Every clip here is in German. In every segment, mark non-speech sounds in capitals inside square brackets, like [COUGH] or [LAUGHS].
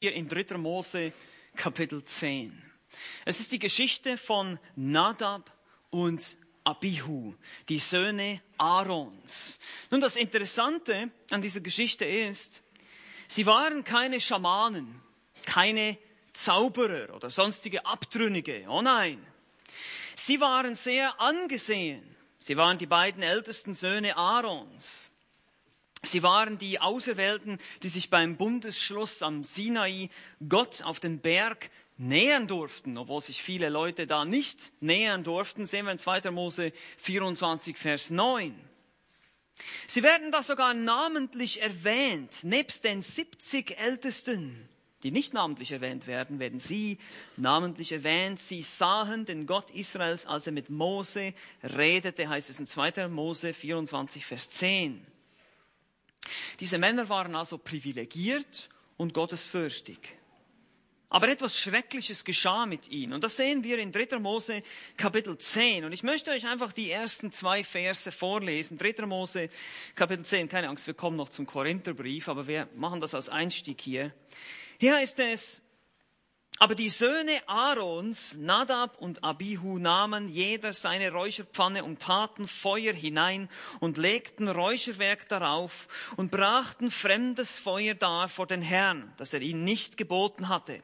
hier in 3. Mose Kapitel 10. Es ist die Geschichte von Nadab und Abihu, die Söhne Aarons. Nun, das Interessante an dieser Geschichte ist, sie waren keine Schamanen, keine Zauberer oder sonstige Abtrünnige. Oh nein. Sie waren sehr angesehen. Sie waren die beiden ältesten Söhne Aarons. Sie waren die Auserwählten, die sich beim Bundesschluss am Sinai Gott auf den Berg nähern durften, obwohl sich viele Leute da nicht nähern durften, sehen wir in 2. Mose 24, Vers 9. Sie werden da sogar namentlich erwähnt, nebst den 70 Ältesten, die nicht namentlich erwähnt werden, werden sie namentlich erwähnt. Sie sahen den Gott Israels, als er mit Mose redete, heißt es in 2. Mose 24, Vers 10. Diese Männer waren also privilegiert und gottesfürchtig. Aber etwas Schreckliches geschah mit ihnen. Und das sehen wir in 3. Mose Kapitel 10. Und ich möchte euch einfach die ersten zwei Verse vorlesen. 3. Mose Kapitel 10. Keine Angst, wir kommen noch zum Korintherbrief, aber wir machen das als Einstieg hier. Hier heißt es, aber die Söhne Aarons, Nadab und Abihu, nahmen jeder seine Räucherpfanne und taten Feuer hinein und legten Räucherwerk darauf und brachten fremdes Feuer dar vor den Herrn, das er ihnen nicht geboten hatte.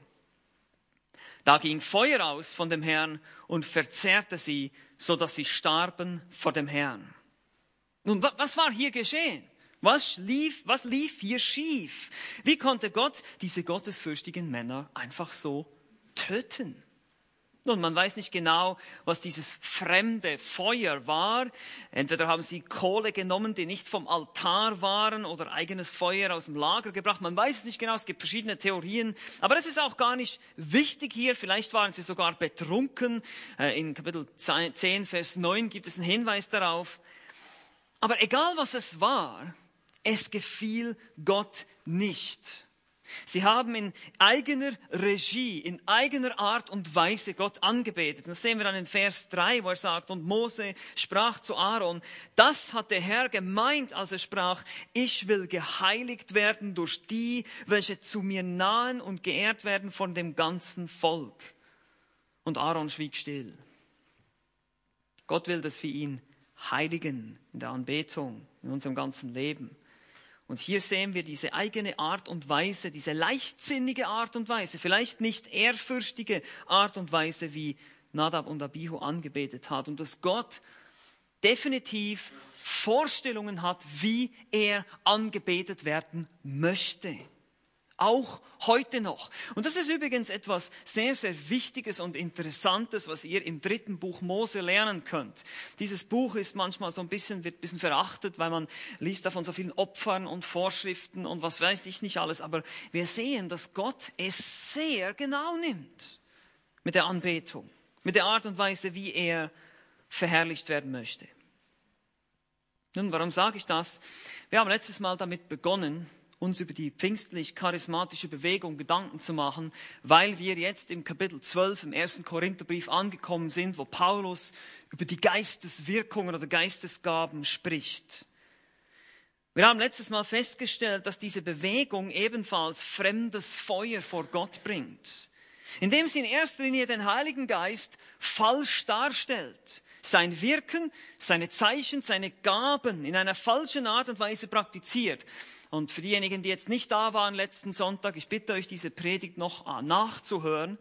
Da ging Feuer aus von dem Herrn und verzehrte sie, so dass sie starben vor dem Herrn. Nun, was war hier geschehen? Was lief, was lief hier schief? Wie konnte Gott diese gottesfürchtigen Männer einfach so töten? Nun, man weiß nicht genau, was dieses fremde Feuer war. Entweder haben sie Kohle genommen, die nicht vom Altar waren, oder eigenes Feuer aus dem Lager gebracht. Man weiß es nicht genau, es gibt verschiedene Theorien. Aber es ist auch gar nicht wichtig hier. Vielleicht waren sie sogar betrunken. Äh, in Kapitel 10, Vers 9 gibt es einen Hinweis darauf. Aber egal was es war, es gefiel Gott nicht. Sie haben in eigener Regie, in eigener Art und Weise Gott angebetet. Das sehen wir dann in Vers 3, wo er sagt, und Mose sprach zu Aaron, das hat der Herr gemeint, als er sprach, ich will geheiligt werden durch die, welche zu mir nahen und geehrt werden von dem ganzen Volk. Und Aaron schwieg still. Gott will, dass wir ihn heiligen in der Anbetung, in unserem ganzen Leben. Und hier sehen wir diese eigene Art und Weise, diese leichtsinnige Art und Weise, vielleicht nicht ehrfürchtige Art und Weise, wie Nadab und Abihu angebetet hat. Und dass Gott definitiv Vorstellungen hat, wie er angebetet werden möchte. Auch heute noch. Und das ist übrigens etwas sehr, sehr Wichtiges und Interessantes, was ihr im dritten Buch Mose lernen könnt. Dieses Buch ist manchmal so ein bisschen, wird ein bisschen verachtet, weil man liest davon so vielen Opfern und Vorschriften und was weiß ich nicht alles. Aber wir sehen, dass Gott es sehr genau nimmt mit der Anbetung, mit der Art und Weise, wie er verherrlicht werden möchte. Nun, warum sage ich das? Wir haben letztes Mal damit begonnen, uns über die pfingstlich-charismatische Bewegung Gedanken zu machen, weil wir jetzt im Kapitel 12 im ersten Korintherbrief angekommen sind, wo Paulus über die Geisteswirkungen oder Geistesgaben spricht. Wir haben letztes Mal festgestellt, dass diese Bewegung ebenfalls fremdes Feuer vor Gott bringt, indem sie in erster Linie den Heiligen Geist falsch darstellt sein Wirken, seine Zeichen, seine Gaben in einer falschen Art und Weise praktiziert. Und für diejenigen, die jetzt nicht da waren letzten Sonntag, ich bitte euch, diese Predigt noch nachzuhören.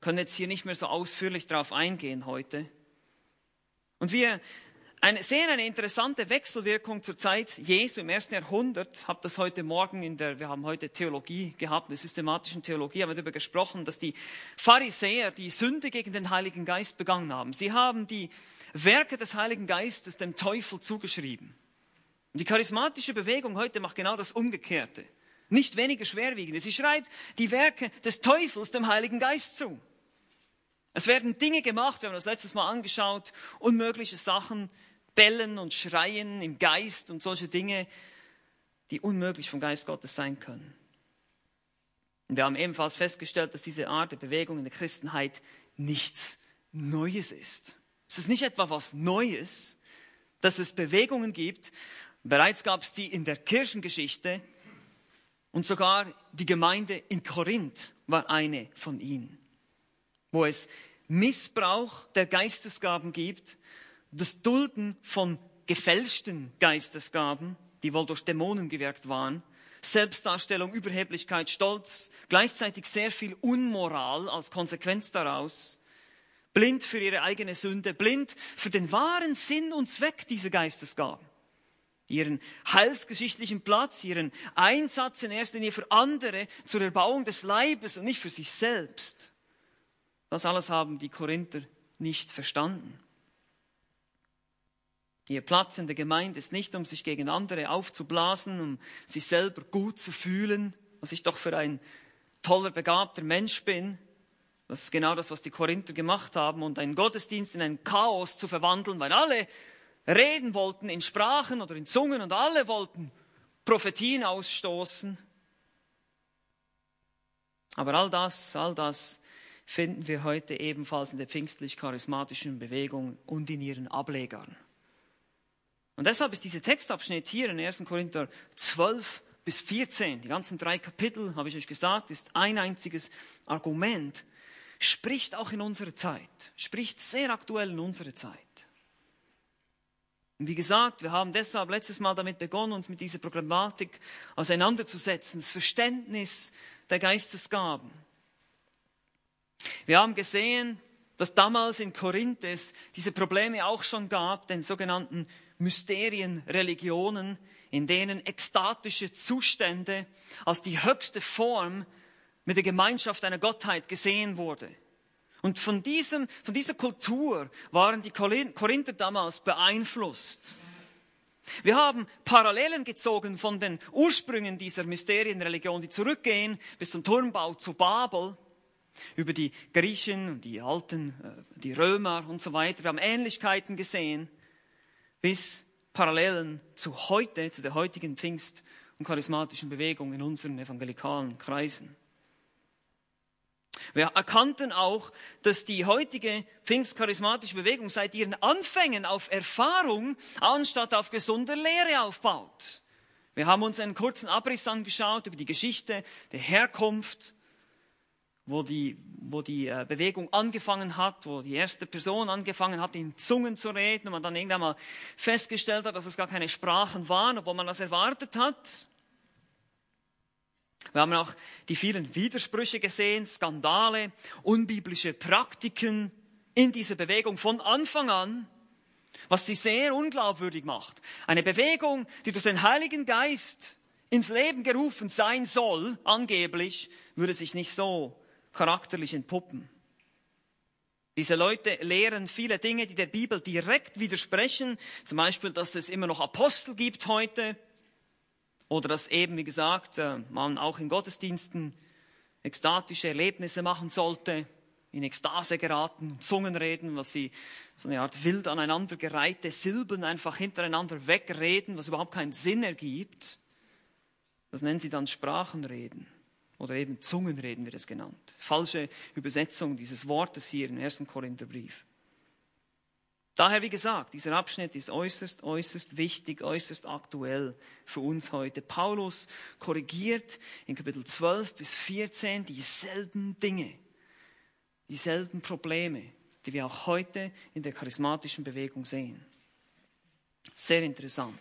Können jetzt hier nicht mehr so ausführlich darauf eingehen heute. Und wir sehen eine interessante Wechselwirkung zur Zeit Jesu im ersten Jahrhundert. Hab das heute Morgen in der, wir haben heute Theologie gehabt, der systematischen Theologie, haben wir darüber gesprochen, dass die Pharisäer die Sünde gegen den Heiligen Geist begangen haben. Sie haben die Werke des Heiligen Geistes dem Teufel zugeschrieben. Und die charismatische Bewegung heute macht genau das Umgekehrte. Nicht weniger schwerwiegende. Sie schreibt die Werke des Teufels dem Heiligen Geist zu. Es werden Dinge gemacht, wir haben das letztes Mal angeschaut, unmögliche Sachen, bellen und schreien im Geist und solche Dinge, die unmöglich vom Geist Gottes sein können. Und wir haben ebenfalls festgestellt, dass diese Art der Bewegung in der Christenheit nichts Neues ist. Es ist nicht etwa was Neues, dass es Bewegungen gibt, Bereits gab es die in der Kirchengeschichte. Und sogar die Gemeinde in Korinth war eine von ihnen, wo es Missbrauch der Geistesgaben gibt, das Dulden von gefälschten Geistesgaben, die wohl durch Dämonen gewirkt waren, Selbstdarstellung, Überheblichkeit, Stolz, gleichzeitig sehr viel Unmoral als Konsequenz daraus, blind für ihre eigene Sünde, blind für den wahren Sinn und Zweck dieser Geistesgaben ihren heilsgeschichtlichen Platz, ihren Einsatz in erster Linie für andere zur Erbauung des Leibes und nicht für sich selbst. Das alles haben die Korinther nicht verstanden. Ihr Platz in der Gemeinde ist nicht, um sich gegen andere aufzublasen, um sich selber gut zu fühlen, was ich doch für ein toller, begabter Mensch bin. Das ist genau das, was die Korinther gemacht haben und einen Gottesdienst in ein Chaos zu verwandeln, weil alle reden wollten in Sprachen oder in Zungen und alle wollten Prophetien ausstoßen. Aber all das, all das finden wir heute ebenfalls in der pfingstlich-charismatischen Bewegung und in ihren Ablegern. Und deshalb ist dieser Textabschnitt hier in 1. Korinther 12 bis 14, die ganzen drei Kapitel, habe ich euch gesagt, ist ein einziges Argument, spricht auch in unserer Zeit, spricht sehr aktuell in unserer Zeit. Und wie gesagt, wir haben deshalb letztes Mal damit begonnen, uns mit dieser Problematik auseinanderzusetzen, das Verständnis der Geistesgaben. Wir haben gesehen, dass damals in Korinth es diese Probleme auch schon gab, den sogenannten Mysterienreligionen, in denen ekstatische Zustände als die höchste Form mit der Gemeinschaft einer Gottheit gesehen wurde. Und von, diesem, von dieser Kultur waren die Korinther damals beeinflusst. Wir haben Parallelen gezogen von den Ursprüngen dieser Mysterienreligion, die zurückgehen bis zum Turmbau zu Babel, über die Griechen, die Alten, äh, die Römer und so weiter. Wir haben Ähnlichkeiten gesehen, bis Parallelen zu heute, zu der heutigen Pfingst- und charismatischen Bewegung in unseren evangelikalen Kreisen. Wir erkannten auch, dass die heutige pfingstcharismatische Bewegung seit ihren Anfängen auf Erfahrung anstatt auf gesunder Lehre aufbaut. Wir haben uns einen kurzen Abriss angeschaut über die Geschichte der Herkunft, wo die, wo die äh, Bewegung angefangen hat, wo die erste Person angefangen hat, in Zungen zu reden und man dann irgendwann mal festgestellt hat, dass es gar keine Sprachen waren, obwohl man das erwartet hat. Wir haben auch die vielen Widersprüche gesehen, Skandale, unbiblische Praktiken in dieser Bewegung von Anfang an, was sie sehr unglaubwürdig macht. Eine Bewegung, die durch den Heiligen Geist ins Leben gerufen sein soll, angeblich, würde sich nicht so charakterlich entpuppen. Diese Leute lehren viele Dinge, die der Bibel direkt widersprechen, zum Beispiel, dass es immer noch Apostel gibt heute, oder dass eben, wie gesagt, äh, man auch in Gottesdiensten ekstatische Erlebnisse machen sollte, in Ekstase geraten, Zungen reden, was sie so eine Art wild aneinandergereihte Silben einfach hintereinander wegreden, was überhaupt keinen Sinn ergibt. Das nennen sie dann Sprachenreden oder eben Zungenreden wird es genannt. Falsche Übersetzung dieses Wortes hier im ersten Korintherbrief. Daher, wie gesagt, dieser Abschnitt ist äußerst, äußerst wichtig, äußerst aktuell für uns heute. Paulus korrigiert in Kapitel 12 bis 14 dieselben Dinge, dieselben Probleme, die wir auch heute in der charismatischen Bewegung sehen. Sehr interessant.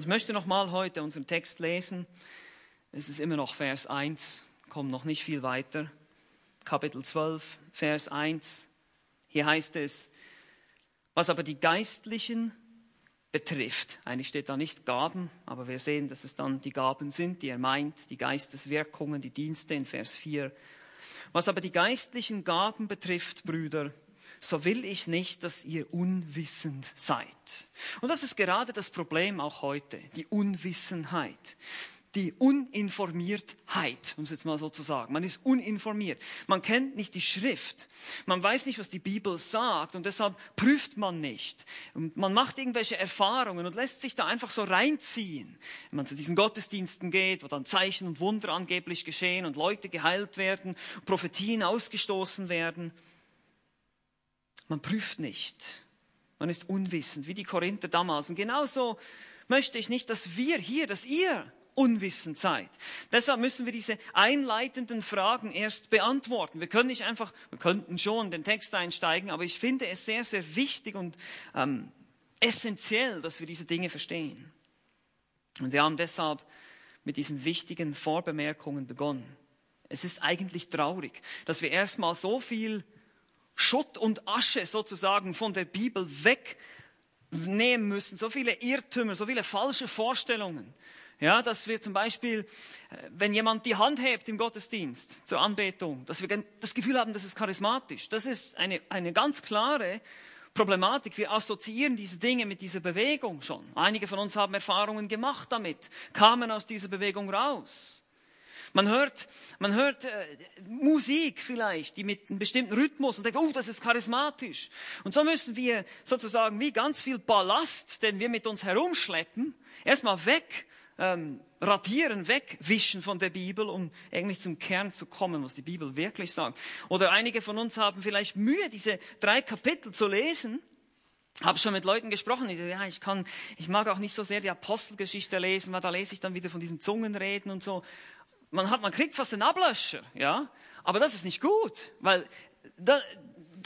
Ich möchte nochmal heute unseren Text lesen. Es ist immer noch Vers 1, kommt noch nicht viel weiter. Kapitel 12, Vers 1. Hier heißt es, was aber die geistlichen betrifft, eigentlich steht da nicht Gaben, aber wir sehen, dass es dann die Gaben sind, die er meint, die Geisteswirkungen, die Dienste in Vers 4. Was aber die geistlichen Gaben betrifft, Brüder, so will ich nicht, dass ihr unwissend seid. Und das ist gerade das Problem auch heute, die Unwissenheit die Uninformiertheit, um es jetzt mal so zu sagen. Man ist uninformiert. Man kennt nicht die Schrift. Man weiß nicht, was die Bibel sagt und deshalb prüft man nicht. Und man macht irgendwelche Erfahrungen und lässt sich da einfach so reinziehen. Wenn man zu diesen Gottesdiensten geht, wo dann Zeichen und Wunder angeblich geschehen und Leute geheilt werden, Prophetien ausgestoßen werden. Man prüft nicht. Man ist unwissend, wie die Korinther damals. Und genauso möchte ich nicht, dass wir hier, dass ihr unwissend seid. Deshalb müssen wir diese einleitenden Fragen erst beantworten. Wir können nicht einfach, wir könnten schon in den Text einsteigen, aber ich finde es sehr, sehr wichtig und ähm, essentiell, dass wir diese Dinge verstehen. Und wir haben deshalb mit diesen wichtigen Vorbemerkungen begonnen. Es ist eigentlich traurig, dass wir erstmal so viel Schutt und Asche sozusagen von der Bibel wegnehmen müssen, so viele Irrtümer, so viele falsche Vorstellungen. Ja, dass wir zum Beispiel, äh, wenn jemand die Hand hebt im Gottesdienst zur Anbetung, dass wir das Gefühl haben, das ist charismatisch. Das ist eine, eine ganz klare Problematik. Wir assoziieren diese Dinge mit dieser Bewegung schon. Einige von uns haben Erfahrungen gemacht damit, kamen aus dieser Bewegung raus. Man hört, man hört äh, Musik vielleicht, die mit einem bestimmten Rhythmus und denkt, oh, das ist charismatisch. Und so müssen wir sozusagen wie ganz viel Ballast, den wir mit uns herumschleppen, erstmal weg ähm, radieren, wegwischen von der Bibel, um eigentlich zum Kern zu kommen, was die Bibel wirklich sagt. Oder einige von uns haben vielleicht Mühe, diese drei Kapitel zu lesen. Habe schon mit Leuten gesprochen, die ja, ich kann, ich mag auch nicht so sehr die Apostelgeschichte lesen, weil da lese ich dann wieder von diesem Zungenreden und so. Man hat, man kriegt fast einen Ablöscher, ja. Aber das ist nicht gut, weil da,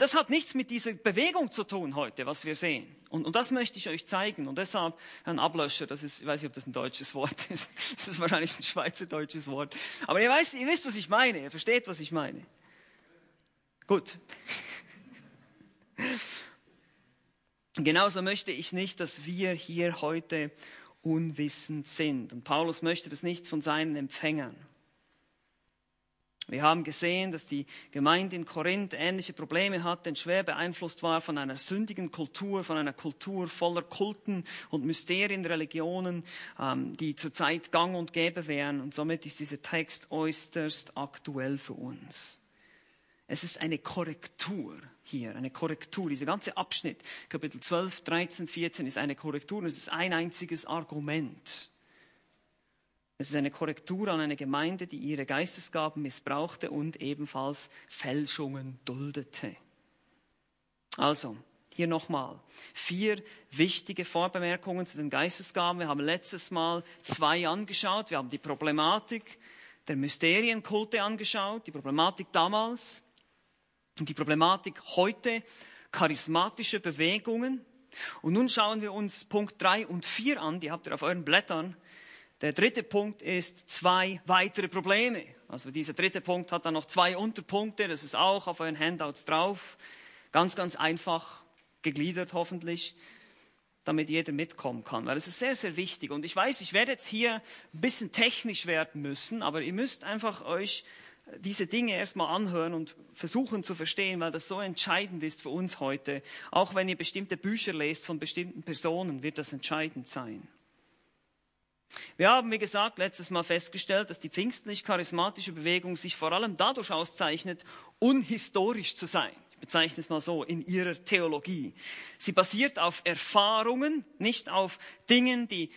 das hat nichts mit dieser Bewegung zu tun heute, was wir sehen. Und, und das möchte ich euch zeigen. Und deshalb ein Ablöscher, das ist, ich weiß nicht, ob das ein deutsches Wort [LAUGHS] ist. Das ist wahrscheinlich ein schweizerdeutsches Wort. Aber ihr, weißt, ihr wisst, was ich meine. Ihr versteht, was ich meine. Gut. [LAUGHS] Genauso möchte ich nicht, dass wir hier heute unwissend sind. Und Paulus möchte das nicht von seinen Empfängern. Wir haben gesehen, dass die Gemeinde in Korinth ähnliche Probleme hat, denn schwer beeinflusst war von einer sündigen Kultur, von einer Kultur voller Kulten und Mysterienreligionen, ähm, die zurzeit gang und gäbe wären. Und somit ist dieser Text äußerst aktuell für uns. Es ist eine Korrektur hier, eine Korrektur. Dieser ganze Abschnitt, Kapitel 12, 13, 14, ist eine Korrektur und es ist ein einziges Argument. Es ist eine Korrektur an eine Gemeinde, die ihre Geistesgaben missbrauchte und ebenfalls Fälschungen duldete. Also, hier nochmal vier wichtige Vorbemerkungen zu den Geistesgaben. Wir haben letztes Mal zwei angeschaut. Wir haben die Problematik der Mysterienkulte angeschaut, die Problematik damals und die Problematik heute, charismatische Bewegungen. Und nun schauen wir uns Punkt drei und vier an, die habt ihr auf euren Blättern. Der dritte Punkt ist zwei weitere Probleme. Also dieser dritte Punkt hat dann noch zwei Unterpunkte, das ist auch auf euren Handouts drauf. Ganz, ganz einfach gegliedert hoffentlich, damit jeder mitkommen kann. Weil es ist sehr, sehr wichtig. Und ich weiß, ich werde jetzt hier ein bisschen technisch werden müssen, aber ihr müsst einfach euch diese Dinge erstmal anhören und versuchen zu verstehen, weil das so entscheidend ist für uns heute. Auch wenn ihr bestimmte Bücher lest von bestimmten Personen, wird das entscheidend sein. Wir haben, wie gesagt, letztes Mal festgestellt, dass die pfingstlich-charismatische Bewegung sich vor allem dadurch auszeichnet, unhistorisch zu sein. Ich bezeichne es mal so in ihrer Theologie. Sie basiert auf Erfahrungen, nicht auf Dingen, die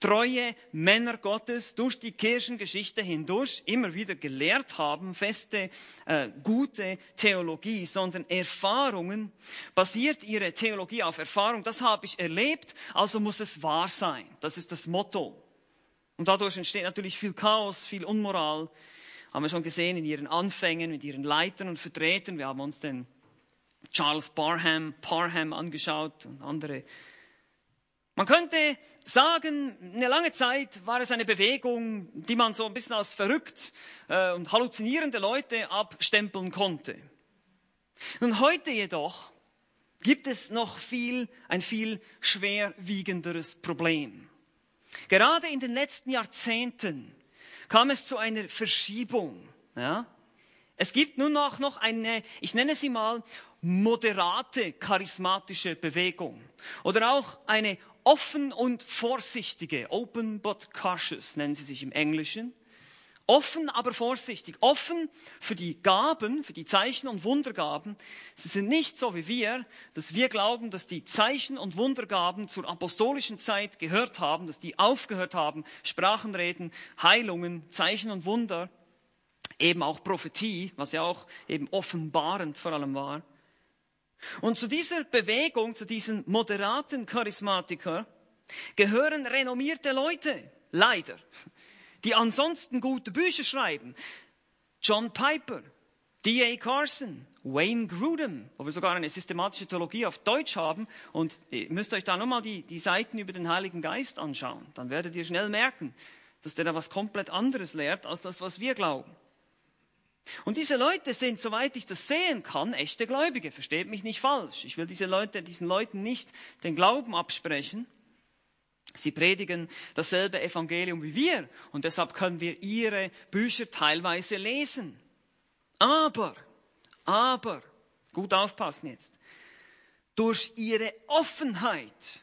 treue Männer Gottes durch die Kirchengeschichte hindurch immer wieder gelehrt haben, feste, äh, gute Theologie, sondern Erfahrungen, basiert ihre Theologie auf Erfahrung. Das habe ich erlebt, also muss es wahr sein. Das ist das Motto. Und dadurch entsteht natürlich viel Chaos, viel Unmoral. Haben wir schon gesehen in ihren Anfängen mit ihren Leitern und Vertretern. Wir haben uns den Charles Parham, Parham angeschaut und andere. Man könnte sagen, eine lange Zeit war es eine Bewegung, die man so ein bisschen als verrückt äh, und halluzinierende Leute abstempeln konnte. Und heute jedoch gibt es noch viel, ein viel schwerwiegenderes Problem. Gerade in den letzten Jahrzehnten kam es zu einer Verschiebung. Ja? Es gibt nun auch noch eine, ich nenne sie mal, moderate charismatische Bewegung oder auch eine offen und vorsichtige, open but cautious nennen sie sich im Englischen, Offen, aber vorsichtig. Offen für die Gaben, für die Zeichen und Wundergaben. Sie sind nicht so wie wir, dass wir glauben, dass die Zeichen und Wundergaben zur apostolischen Zeit gehört haben, dass die aufgehört haben, Sprachenreden, Heilungen, Zeichen und Wunder, eben auch Prophetie, was ja auch eben offenbarend vor allem war. Und zu dieser Bewegung, zu diesen moderaten Charismatiker, gehören renommierte Leute, leider die ansonsten gute Bücher schreiben. John Piper, D.A. Carson, Wayne Grudem, wo wir sogar eine systematische Theologie auf Deutsch haben. Und ihr müsst euch da nochmal die, die Seiten über den Heiligen Geist anschauen. Dann werdet ihr schnell merken, dass der da was komplett anderes lehrt als das, was wir glauben. Und diese Leute sind, soweit ich das sehen kann, echte Gläubige. Versteht mich nicht falsch. Ich will diese Leute, diesen Leuten nicht den Glauben absprechen. Sie predigen dasselbe Evangelium wie wir und deshalb können wir ihre Bücher teilweise lesen. Aber, aber, gut aufpassen jetzt, durch ihre Offenheit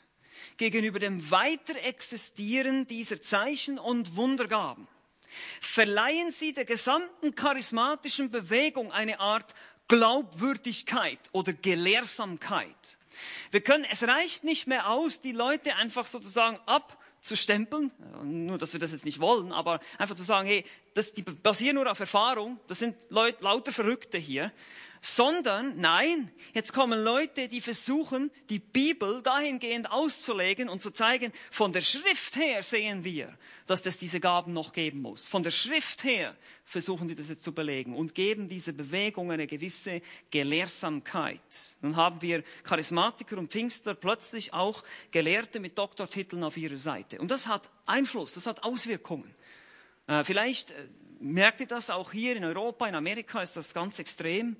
gegenüber dem Weiterexistieren dieser Zeichen und Wundergaben verleihen sie der gesamten charismatischen Bewegung eine Art Glaubwürdigkeit oder Gelehrsamkeit. Wir können, es reicht nicht mehr aus, die Leute einfach sozusagen abzustempeln, nur dass wir das jetzt nicht wollen, aber einfach zu sagen, hey, das, die basieren nur auf Erfahrung, das sind Leute, lauter Verrückte hier, sondern nein, jetzt kommen Leute, die versuchen, die Bibel dahingehend auszulegen und zu zeigen, von der Schrift her sehen wir, dass es diese Gaben noch geben muss. Von der Schrift her versuchen die das jetzt zu belegen und geben diese Bewegung eine gewisse Gelehrsamkeit. Nun haben wir Charismatiker und Pfingstler plötzlich auch Gelehrte mit Doktortiteln auf ihrer Seite. Und das hat Einfluss, das hat Auswirkungen. Äh, vielleicht äh, merkt ihr das auch hier in Europa, in Amerika ist das ganz extrem.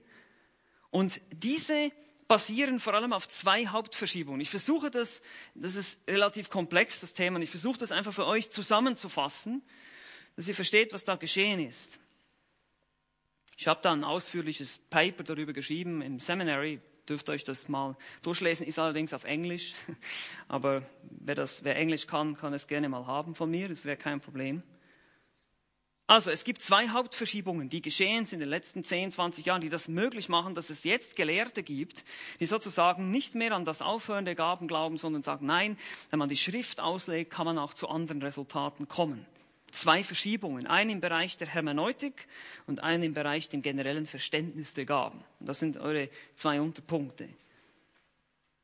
Und diese basieren vor allem auf zwei Hauptverschiebungen. Ich versuche das, das ist relativ komplex, das Thema, und ich versuche das einfach für euch zusammenzufassen, dass ihr versteht, was da geschehen ist. Ich habe da ein ausführliches Paper darüber geschrieben im Seminary, dürft euch das mal durchlesen, ist allerdings auf Englisch, [LAUGHS] aber wer, das, wer Englisch kann, kann es gerne mal haben von mir, das wäre kein Problem. Also es gibt zwei Hauptverschiebungen, die geschehen sind in den letzten 10, 20 Jahren, die das möglich machen, dass es jetzt Gelehrte gibt, die sozusagen nicht mehr an das Aufhören der Gaben glauben, sondern sagen, nein, wenn man die Schrift auslegt, kann man auch zu anderen Resultaten kommen. Zwei Verschiebungen, eine im Bereich der Hermeneutik und eine im Bereich dem generellen Verständnis der Gaben. Und das sind eure zwei Unterpunkte.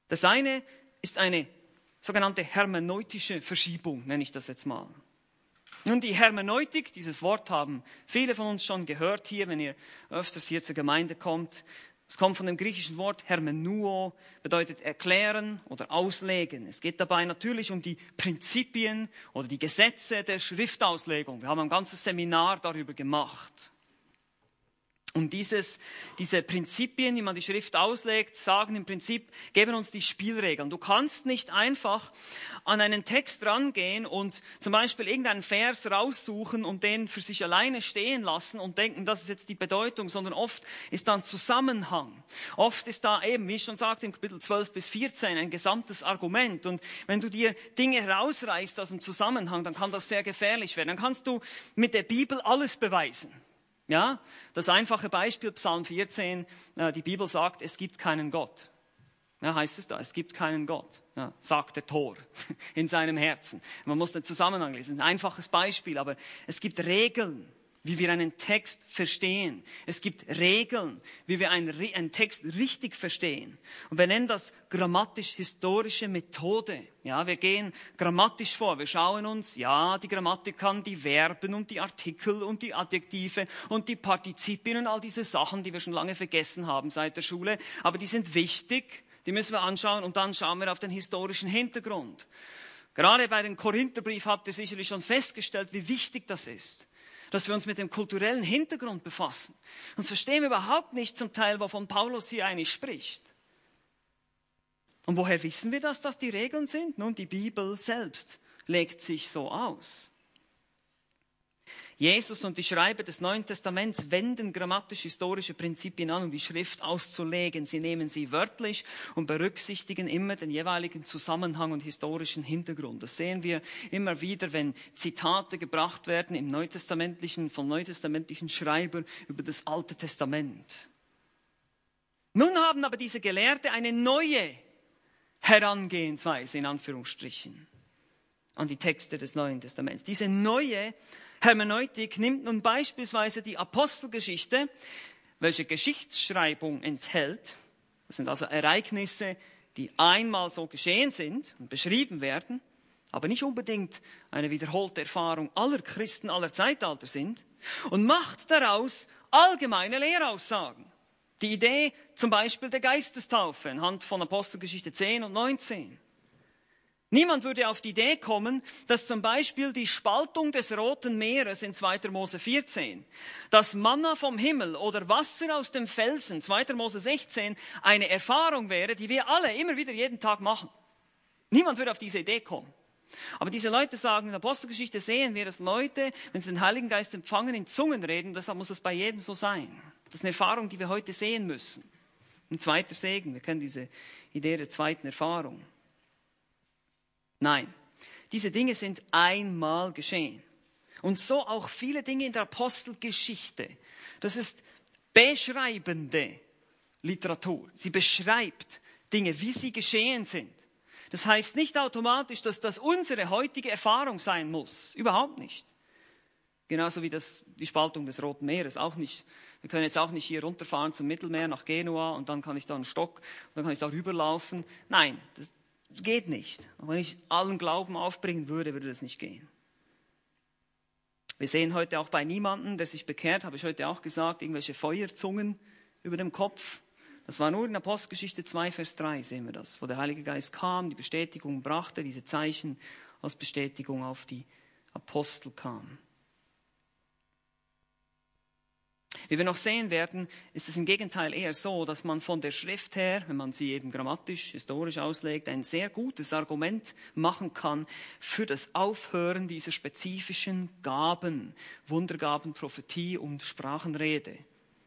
Das eine ist eine sogenannte hermeneutische Verschiebung, nenne ich das jetzt mal. Nun, die Hermeneutik, dieses Wort haben viele von uns schon gehört hier, wenn ihr öfters hier zur Gemeinde kommt. Es kommt von dem griechischen Wort Hermenuo, bedeutet erklären oder auslegen. Es geht dabei natürlich um die Prinzipien oder die Gesetze der Schriftauslegung. Wir haben ein ganzes Seminar darüber gemacht. Und dieses, diese Prinzipien, wie man die Schrift auslegt, sagen im Prinzip, geben uns die Spielregeln. Du kannst nicht einfach an einen Text rangehen und zum Beispiel irgendeinen Vers raussuchen und den für sich alleine stehen lassen und denken, das ist jetzt die Bedeutung, sondern oft ist da ein Zusammenhang. Oft ist da eben, wie ich schon sagte, im Kapitel 12 bis 14 ein gesamtes Argument. Und wenn du dir Dinge herausreißt aus dem Zusammenhang, dann kann das sehr gefährlich werden. Dann kannst du mit der Bibel alles beweisen. Ja, das einfache Beispiel Psalm 14, äh, die Bibel sagt, es gibt keinen Gott. Ja, heißt es da, es gibt keinen Gott, ja, sagt der Tor [LAUGHS] in seinem Herzen. Man muss den Zusammenhang lesen. Ein einfaches Beispiel, aber es gibt Regeln wie wir einen Text verstehen. Es gibt Regeln, wie wir einen, einen Text richtig verstehen. Und wir nennen das grammatisch-historische Methode. Ja, wir gehen grammatisch vor. Wir schauen uns, ja, die Grammatik kann die Verben und die Artikel und die Adjektive und die Partizipien und all diese Sachen, die wir schon lange vergessen haben seit der Schule. Aber die sind wichtig. Die müssen wir anschauen und dann schauen wir auf den historischen Hintergrund. Gerade bei dem Korintherbrief habt ihr sicherlich schon festgestellt, wie wichtig das ist dass wir uns mit dem kulturellen Hintergrund befassen. Sonst verstehen wir überhaupt nicht zum Teil, wovon Paulus hier eigentlich spricht. Und woher wissen wir das, dass die Regeln sind? Nun, die Bibel selbst legt sich so aus. Jesus und die Schreiber des Neuen Testaments wenden grammatisch-historische Prinzipien an, um die Schrift auszulegen. Sie nehmen sie wörtlich und berücksichtigen immer den jeweiligen Zusammenhang und historischen Hintergrund. Das sehen wir immer wieder, wenn Zitate gebracht werden im Neutestamentlichen, von neutestamentlichen Schreibern über das Alte Testament. Nun haben aber diese Gelehrte eine neue Herangehensweise, in Anführungsstrichen, an die Texte des Neuen Testaments. Diese neue Hermeneutik nimmt nun beispielsweise die Apostelgeschichte, welche Geschichtsschreibung enthält. Das sind also Ereignisse, die einmal so geschehen sind und beschrieben werden. aber nicht unbedingt eine wiederholte Erfahrung aller Christen aller Zeitalter sind, und macht daraus allgemeine Lehraussagen. Die Idee zum Beispiel der Geistestaufe anhand von Apostelgeschichte 10 und 19. Niemand würde auf die Idee kommen, dass zum Beispiel die Spaltung des Roten Meeres in 2. Mose 14, das Manna vom Himmel oder Wasser aus dem Felsen, 2. Mose 16, eine Erfahrung wäre, die wir alle immer wieder jeden Tag machen. Niemand würde auf diese Idee kommen. Aber diese Leute sagen, in der Apostelgeschichte sehen wir, dass Leute, wenn sie den Heiligen Geist empfangen, in Zungen reden. Deshalb muss es bei jedem so sein. Das ist eine Erfahrung, die wir heute sehen müssen. Ein zweiter Segen. Wir kennen diese Idee der zweiten Erfahrung. Nein, diese Dinge sind einmal geschehen. Und so auch viele Dinge in der Apostelgeschichte. Das ist beschreibende Literatur. Sie beschreibt Dinge, wie sie geschehen sind. Das heißt nicht automatisch, dass das unsere heutige Erfahrung sein muss. Überhaupt nicht. Genauso wie das, die Spaltung des Roten Meeres auch nicht. Wir können jetzt auch nicht hier runterfahren zum Mittelmeer nach Genua und dann kann ich da einen Stock und dann kann ich da rüberlaufen. Nein, das, Geht nicht. Und wenn ich allen Glauben aufbringen würde, würde das nicht gehen. Wir sehen heute auch bei niemandem, der sich bekehrt, habe ich heute auch gesagt, irgendwelche Feuerzungen über dem Kopf. Das war nur in Apostelgeschichte 2, Vers 3, sehen wir das, wo der Heilige Geist kam, die Bestätigung brachte, diese Zeichen als Bestätigung auf die Apostel kamen. Wie wir noch sehen werden, ist es im Gegenteil eher so, dass man von der Schrift her, wenn man sie eben grammatisch, historisch auslegt, ein sehr gutes Argument machen kann für das Aufhören dieser spezifischen Gaben, Wundergaben, Prophetie und Sprachenrede.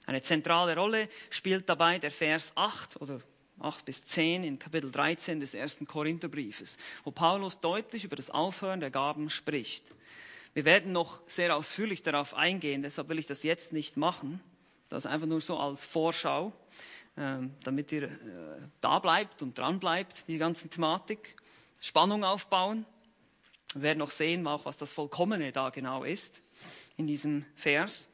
Eine zentrale Rolle spielt dabei der Vers 8 oder 8 bis 10 in Kapitel 13 des ersten Korintherbriefes, wo Paulus deutlich über das Aufhören der Gaben spricht. Wir werden noch sehr ausführlich darauf eingehen, deshalb will ich das jetzt nicht machen. Das einfach nur so als Vorschau, ähm, damit ihr äh, da bleibt und dran bleibt, die ganze Thematik. Spannung aufbauen. Wir werden noch sehen, auch was das Vollkommene da genau ist in diesem Vers.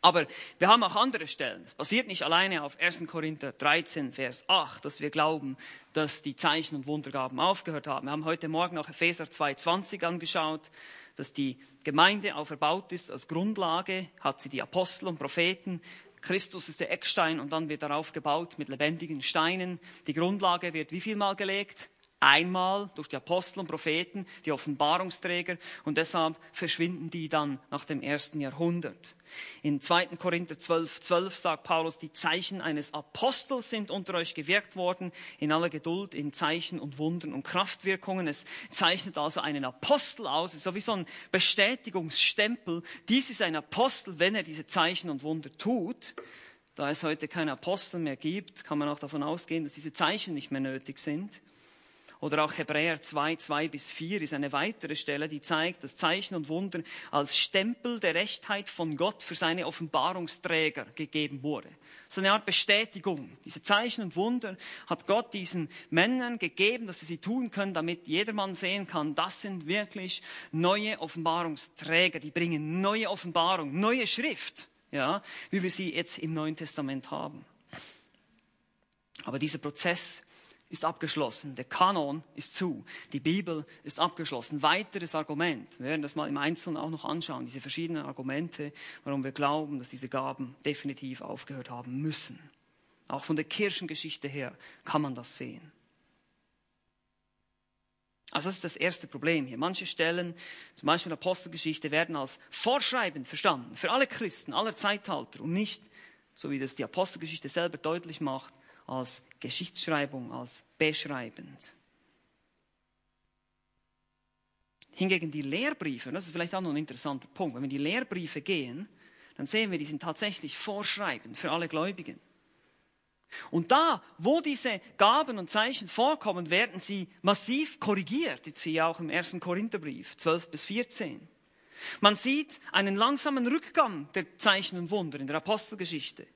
Aber wir haben auch andere Stellen. Es basiert nicht alleine auf 1. Korinther 13, Vers 8, dass wir glauben, dass die Zeichen und Wundergaben aufgehört haben. Wir haben heute Morgen auch Epheser 2,20 angeschaut dass die Gemeinde auferbaut ist als Grundlage, hat sie die Apostel und Propheten. Christus ist der Eckstein und dann wird darauf gebaut mit lebendigen Steinen. Die Grundlage wird wie viel mal gelegt? Einmal durch die Apostel und Propheten, die Offenbarungsträger und deshalb verschwinden die dann nach dem ersten Jahrhundert. In 2. Korinther 12, 12 sagt Paulus, die Zeichen eines Apostels sind unter euch gewirkt worden, in aller Geduld, in Zeichen und Wundern und Kraftwirkungen. Es zeichnet also einen Apostel aus, so wie so ein Bestätigungsstempel. Dies ist ein Apostel, wenn er diese Zeichen und Wunder tut. Da es heute keine Apostel mehr gibt, kann man auch davon ausgehen, dass diese Zeichen nicht mehr nötig sind. Oder auch Hebräer 2, 2 bis 4 ist eine weitere Stelle, die zeigt, dass Zeichen und Wunder als Stempel der Rechtheit von Gott für seine Offenbarungsträger gegeben wurde. So eine Art Bestätigung. Diese Zeichen und Wunder hat Gott diesen Männern gegeben, dass sie sie tun können, damit jedermann sehen kann, das sind wirklich neue Offenbarungsträger, die bringen neue Offenbarung, neue Schrift, ja, wie wir sie jetzt im Neuen Testament haben. Aber dieser Prozess ist abgeschlossen. Der Kanon ist zu. Die Bibel ist abgeschlossen. Weiteres Argument. Wir werden das mal im Einzelnen auch noch anschauen. Diese verschiedenen Argumente, warum wir glauben, dass diese Gaben definitiv aufgehört haben müssen. Auch von der Kirchengeschichte her kann man das sehen. Also das ist das erste Problem hier. Manche Stellen, zum Beispiel in der Apostelgeschichte, werden als vorschreibend verstanden für alle Christen aller Zeitalter und nicht, so wie das die Apostelgeschichte selber deutlich macht, als Geschichtsschreibung, als beschreibend. Hingegen die Lehrbriefe, das ist vielleicht auch noch ein interessanter Punkt, wenn wir die Lehrbriefe gehen, dann sehen wir, die sind tatsächlich vorschreibend für alle Gläubigen. Und da, wo diese Gaben und Zeichen vorkommen, werden sie massiv korrigiert. Jetzt hier auch im ersten Korintherbrief, 12 bis 14. Man sieht einen langsamen Rückgang der Zeichen und Wunder in der Apostelgeschichte.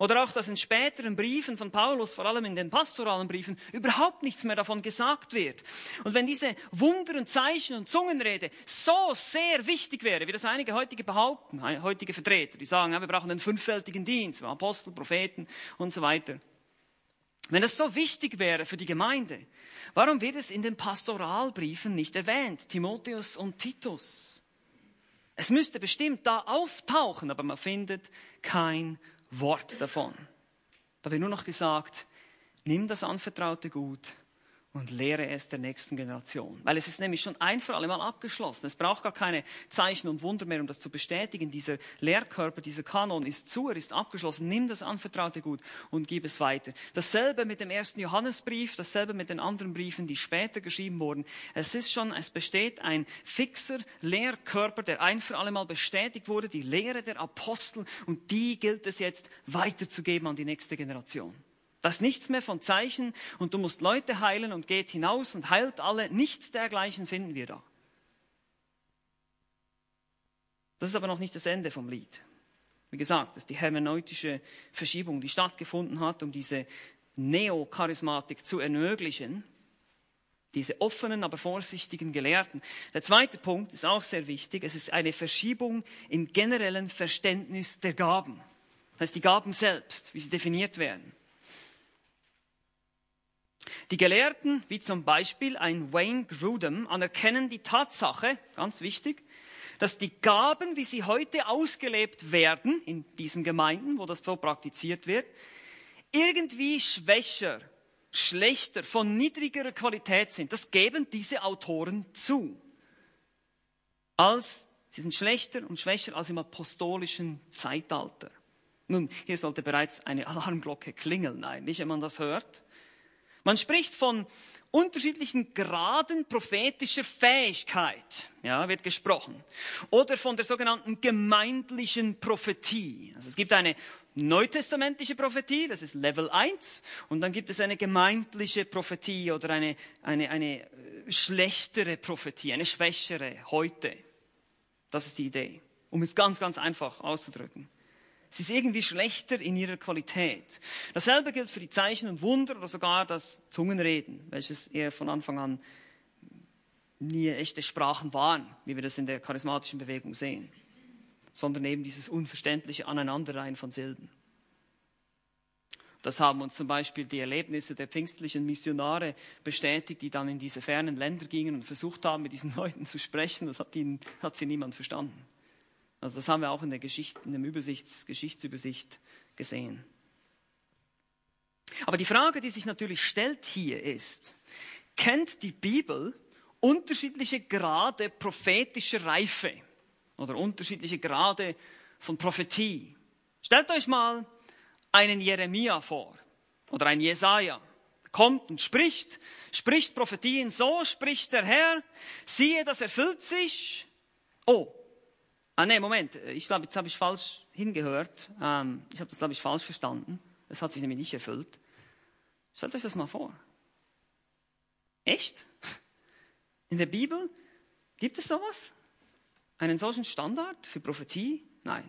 Oder auch, dass in späteren Briefen von Paulus, vor allem in den pastoralen Briefen, überhaupt nichts mehr davon gesagt wird. Und wenn diese Wunder und Zeichen und Zungenrede so sehr wichtig wäre, wie das einige heutige behaupten, heutige Vertreter, die sagen, ja, wir brauchen einen fünffältigen Dienst, Apostel, Propheten und so weiter, Wenn das so wichtig wäre für die Gemeinde, warum wird es in den Pastoralbriefen nicht erwähnt? Timotheus und Titus. Es müsste bestimmt da auftauchen, aber man findet kein Wort davon. Da wird nur noch gesagt, nimm das anvertraute Gut und lehre es der nächsten Generation. Weil es ist nämlich schon ein für alle Mal abgeschlossen. Es braucht gar keine Zeichen und Wunder mehr, um das zu bestätigen. Dieser Lehrkörper, dieser Kanon ist zu, er ist abgeschlossen. Nimm das anvertraute Gut und gib es weiter. Dasselbe mit dem ersten Johannesbrief, dasselbe mit den anderen Briefen, die später geschrieben wurden. Es ist schon, es besteht ein fixer Lehrkörper, der ein für alle Mal bestätigt wurde, die Lehre der Apostel, und die gilt es jetzt weiterzugeben an die nächste Generation. Da ist nichts mehr von Zeichen und du musst Leute heilen und geht hinaus und heilt alle. Nichts dergleichen finden wir da. Das ist aber noch nicht das Ende vom Lied. Wie gesagt, das ist die hermeneutische Verschiebung, die stattgefunden hat, um diese Neocharismatik zu ermöglichen. Diese offenen, aber vorsichtigen Gelehrten. Der zweite Punkt ist auch sehr wichtig. Es ist eine Verschiebung im generellen Verständnis der Gaben. Das heißt, die Gaben selbst, wie sie definiert werden. Die Gelehrten, wie zum Beispiel ein Wayne Grudem, anerkennen die Tatsache, ganz wichtig, dass die Gaben, wie sie heute ausgelebt werden in diesen Gemeinden, wo das so praktiziert wird, irgendwie schwächer, schlechter, von niedrigerer Qualität sind. Das geben diese Autoren zu. Als, sie sind schlechter und schwächer als im apostolischen Zeitalter. Nun, hier sollte bereits eine Alarmglocke klingeln, eigentlich, wenn man das hört. Man spricht von unterschiedlichen Graden prophetischer Fähigkeit, ja, wird gesprochen. Oder von der sogenannten gemeindlichen Prophetie. Also es gibt eine neutestamentliche Prophetie, das ist Level 1, und dann gibt es eine gemeindliche Prophetie oder eine, eine, eine äh, schlechtere Prophetie, eine schwächere heute. Das ist die Idee, um es ganz, ganz einfach auszudrücken. Sie ist irgendwie schlechter in ihrer Qualität. Dasselbe gilt für die Zeichen und Wunder oder sogar das Zungenreden, welches eher von Anfang an nie echte Sprachen waren, wie wir das in der charismatischen Bewegung sehen, sondern eben dieses unverständliche Aneinanderreihen von Silben. Das haben uns zum Beispiel die Erlebnisse der pfingstlichen Missionare bestätigt, die dann in diese fernen Länder gingen und versucht haben, mit diesen [LAUGHS] Leuten zu sprechen. Das hat, ihnen, hat sie niemand verstanden. Also das haben wir auch in der Geschichte, in der Übersichts, Geschichtsübersicht gesehen. Aber die Frage, die sich natürlich stellt hier ist, kennt die Bibel unterschiedliche Grade prophetischer Reife oder unterschiedliche Grade von Prophetie? Stellt euch mal einen Jeremia vor oder einen Jesaja. Kommt und spricht, spricht Prophetien, so spricht der Herr, siehe, das erfüllt sich. Oh, Ah, nee, Moment. Ich glaube, jetzt habe ich falsch hingehört. Ähm, ich habe das, glaube ich, falsch verstanden. Es hat sich nämlich nicht erfüllt. Stellt euch das mal vor. Echt? In der Bibel gibt es sowas? Einen solchen Standard für Prophetie? Nein.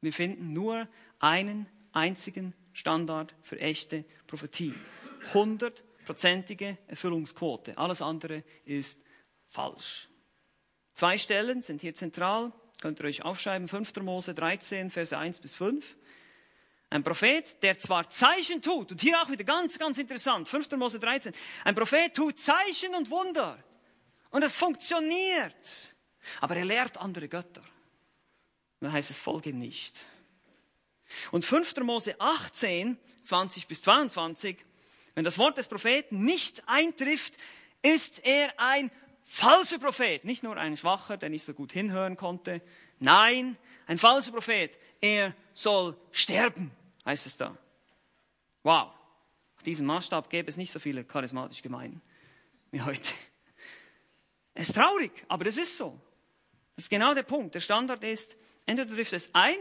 Wir finden nur einen einzigen Standard für echte Prophetie. Hundertprozentige Erfüllungsquote. Alles andere ist falsch. Zwei Stellen sind hier zentral. Könnt ihr euch aufschreiben, 5. Mose 13, Verse 1 bis 5. Ein Prophet, der zwar Zeichen tut, und hier auch wieder ganz, ganz interessant, 5. Mose 13, ein Prophet tut Zeichen und Wunder. Und es funktioniert. Aber er lehrt andere Götter. Dann heißt es, folge ihm nicht. Und 5. Mose 18, 20 bis 22, wenn das Wort des Propheten nicht eintrifft, ist er ein falscher Prophet, nicht nur ein schwacher, der nicht so gut hinhören konnte. Nein, ein falscher Prophet. Er soll sterben, heißt es da. Wow. Auf diesem Maßstab gäbe es nicht so viele charismatische Gemeinden wie heute. Es ist traurig, aber das ist so. Das ist genau der Punkt. Der Standard ist, entweder trifft es ein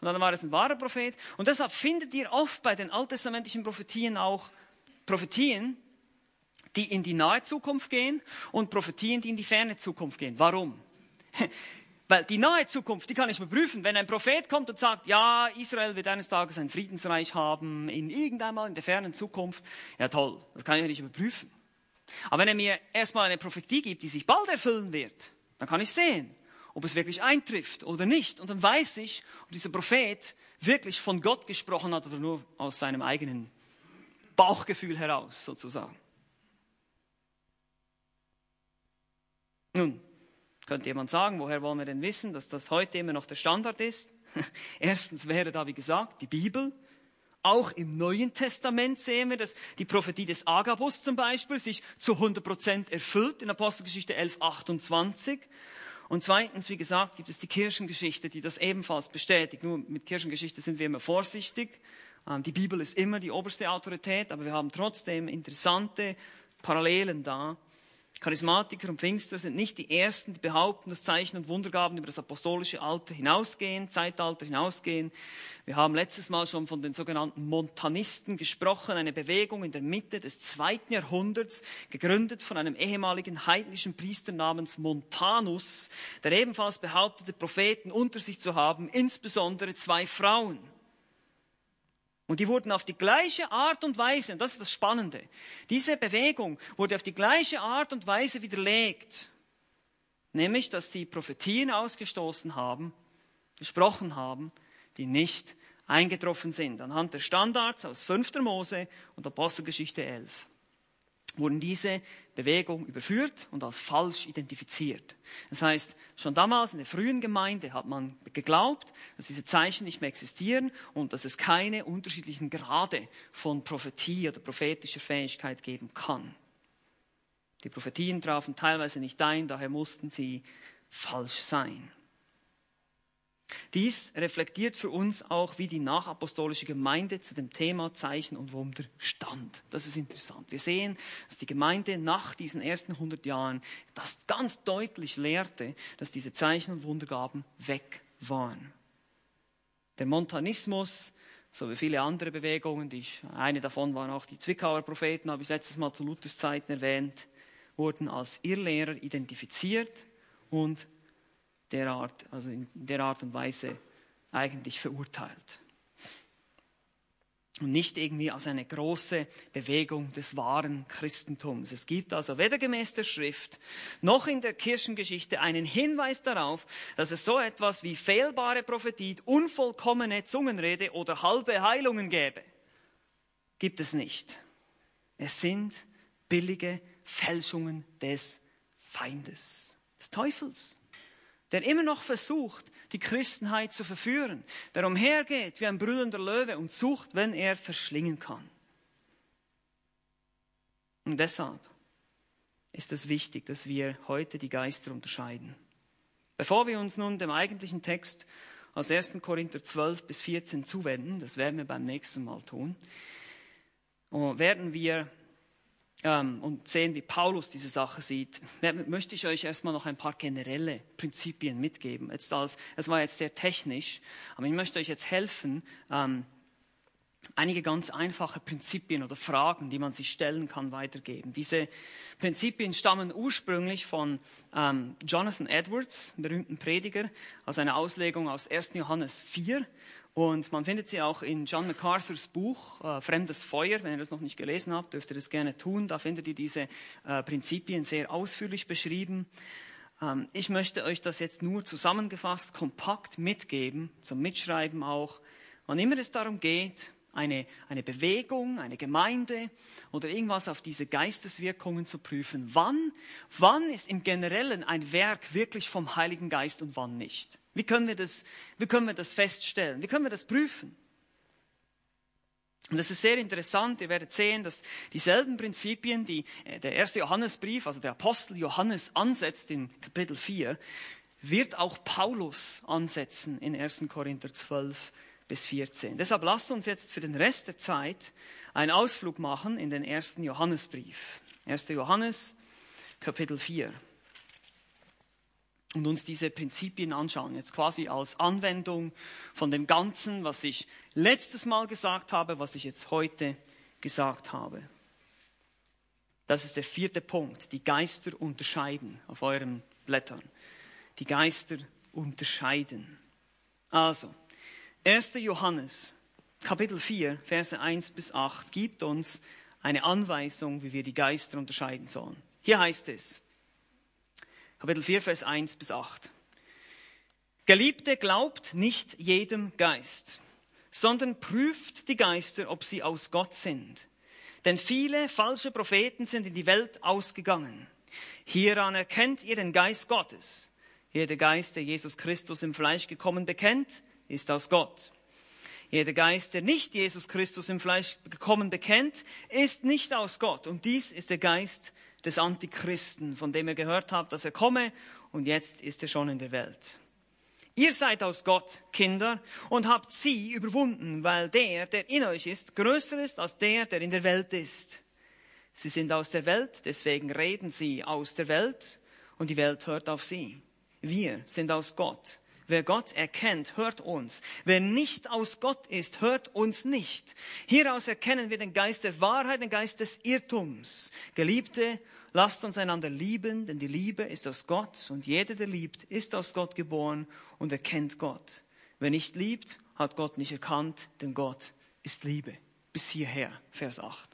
und dann war es ein wahrer Prophet. Und deshalb findet ihr oft bei den alttestamentlichen Prophetien auch Prophetien, die in die nahe Zukunft gehen und Prophetien, die in die ferne Zukunft gehen. Warum? [LAUGHS] Weil die nahe Zukunft, die kann ich überprüfen. Wenn ein Prophet kommt und sagt, ja, Israel wird eines Tages ein Friedensreich haben, in irgendeinmal in der fernen Zukunft, ja toll, das kann ich nicht überprüfen. Aber wenn er mir erstmal eine Prophetie gibt, die sich bald erfüllen wird, dann kann ich sehen, ob es wirklich eintrifft oder nicht. Und dann weiß ich, ob dieser Prophet wirklich von Gott gesprochen hat oder nur aus seinem eigenen Bauchgefühl heraus sozusagen. Nun, könnte jemand sagen, woher wollen wir denn wissen, dass das heute immer noch der Standard ist? [LAUGHS] Erstens wäre da, wie gesagt, die Bibel. Auch im Neuen Testament sehen wir, dass die Prophetie des Agabus zum Beispiel sich zu 100 Prozent erfüllt in Apostelgeschichte 11, 28. Und zweitens, wie gesagt, gibt es die Kirchengeschichte, die das ebenfalls bestätigt. Nur mit Kirchengeschichte sind wir immer vorsichtig. Ähm, die Bibel ist immer die oberste Autorität, aber wir haben trotzdem interessante Parallelen da. Charismatiker und Pfingster sind nicht die Ersten, die behaupten, dass Zeichen und Wundergaben über das apostolische Alter hinausgehen, Zeitalter hinausgehen. Wir haben letztes Mal schon von den sogenannten Montanisten gesprochen, eine Bewegung in der Mitte des zweiten Jahrhunderts, gegründet von einem ehemaligen heidnischen Priester namens Montanus, der ebenfalls behauptete, Propheten unter sich zu haben, insbesondere zwei Frauen. Und die wurden auf die gleiche Art und Weise, und das ist das Spannende, diese Bewegung wurde auf die gleiche Art und Weise widerlegt, nämlich dass sie Prophetien ausgestoßen haben, gesprochen haben, die nicht eingetroffen sind, anhand der Standards aus 5. Mose und Apostelgeschichte 11 wurden diese Bewegung überführt und als falsch identifiziert. Das heißt, schon damals in der frühen Gemeinde hat man geglaubt, dass diese Zeichen nicht mehr existieren und dass es keine unterschiedlichen Grade von Prophetie oder prophetischer Fähigkeit geben kann. Die Prophetien trafen teilweise nicht ein, daher mussten sie falsch sein. Dies reflektiert für uns auch, wie die nachapostolische Gemeinde zu dem Thema Zeichen und Wunder stand. Das ist interessant. Wir sehen, dass die Gemeinde nach diesen ersten 100 Jahren das ganz deutlich lehrte, dass diese Zeichen und Wundergaben weg waren. Der Montanismus, so wie viele andere Bewegungen, die ich, eine davon waren auch die Zwickauer Propheten, habe ich letztes Mal zu Luthers Zeiten erwähnt, wurden als Irrlehrer identifiziert und derart, also in der Art und Weise eigentlich verurteilt. Und nicht irgendwie als eine große Bewegung des wahren Christentums. Es gibt also weder gemäß der Schrift noch in der Kirchengeschichte einen Hinweis darauf, dass es so etwas wie fehlbare Prophetie, unvollkommene Zungenrede oder halbe Heilungen gäbe. Gibt es nicht. Es sind billige Fälschungen des Feindes, des Teufels der immer noch versucht, die Christenheit zu verführen, der umhergeht wie ein brüllender Löwe und sucht, wenn er verschlingen kann. Und deshalb ist es wichtig, dass wir heute die Geister unterscheiden. Bevor wir uns nun dem eigentlichen Text aus 1. Korinther 12 bis 14 zuwenden, das werden wir beim nächsten Mal tun, werden wir ähm, und sehen, wie Paulus diese Sache sieht, möchte ich euch erstmal noch ein paar generelle Prinzipien mitgeben. Jetzt als, es war jetzt sehr technisch, aber ich möchte euch jetzt helfen, ähm, einige ganz einfache Prinzipien oder Fragen, die man sich stellen kann, weitergeben. Diese Prinzipien stammen ursprünglich von ähm, Jonathan Edwards, berühmten Prediger, aus einer Auslegung aus 1. Johannes 4. Und man findet sie auch in John MacArthurs Buch äh, Fremdes Feuer. Wenn ihr das noch nicht gelesen habt, dürft ihr das gerne tun. Da findet ihr diese äh, Prinzipien sehr ausführlich beschrieben. Ähm, ich möchte euch das jetzt nur zusammengefasst, kompakt mitgeben, zum Mitschreiben auch. Wann immer es darum geht, eine, eine Bewegung, eine Gemeinde oder irgendwas auf diese Geisteswirkungen zu prüfen, wann, wann ist im Generellen ein Werk wirklich vom Heiligen Geist und wann nicht? Wie können wir das, wie können wir das feststellen? Wie können wir das prüfen? Und das ist sehr interessant. Ihr werdet sehen, dass dieselben Prinzipien, die äh, der erste Johannesbrief, also der Apostel Johannes ansetzt in Kapitel 4, wird auch Paulus ansetzen in 1. Korinther 12 bis 14. Deshalb lasst uns jetzt für den Rest der Zeit einen Ausflug machen in den ersten Johannesbrief. 1. Johannes, Kapitel 4 und uns diese Prinzipien anschauen, jetzt quasi als Anwendung von dem Ganzen, was ich letztes Mal gesagt habe, was ich jetzt heute gesagt habe. Das ist der vierte Punkt, die Geister unterscheiden auf euren Blättern. Die Geister unterscheiden. Also, 1. Johannes, Kapitel 4, Verse 1 bis 8 gibt uns eine Anweisung, wie wir die Geister unterscheiden sollen. Hier heißt es, Kapitel 4, Vers 1 bis 8. Geliebte, glaubt nicht jedem Geist, sondern prüft die Geister, ob sie aus Gott sind. Denn viele falsche Propheten sind in die Welt ausgegangen. Hieran erkennt ihr den Geist Gottes. Jeder Geist, der Jesus Christus im Fleisch gekommen bekennt, ist aus Gott. Jeder Geist, der nicht Jesus Christus im Fleisch gekommen bekennt, ist nicht aus Gott. Und dies ist der Geist des Antichristen, von dem ihr gehört habt, dass er komme und jetzt ist er schon in der Welt. Ihr seid aus Gott Kinder und habt sie überwunden, weil der, der in euch ist, größer ist als der, der in der Welt ist. Sie sind aus der Welt, deswegen reden sie aus der Welt und die Welt hört auf sie. Wir sind aus Gott. Wer Gott erkennt, hört uns. Wer nicht aus Gott ist, hört uns nicht. Hieraus erkennen wir den Geist der Wahrheit, den Geist des Irrtums. Geliebte, lasst uns einander lieben, denn die Liebe ist aus Gott und jeder, der liebt, ist aus Gott geboren und erkennt Gott. Wer nicht liebt, hat Gott nicht erkannt, denn Gott ist Liebe. Bis hierher, Vers 8.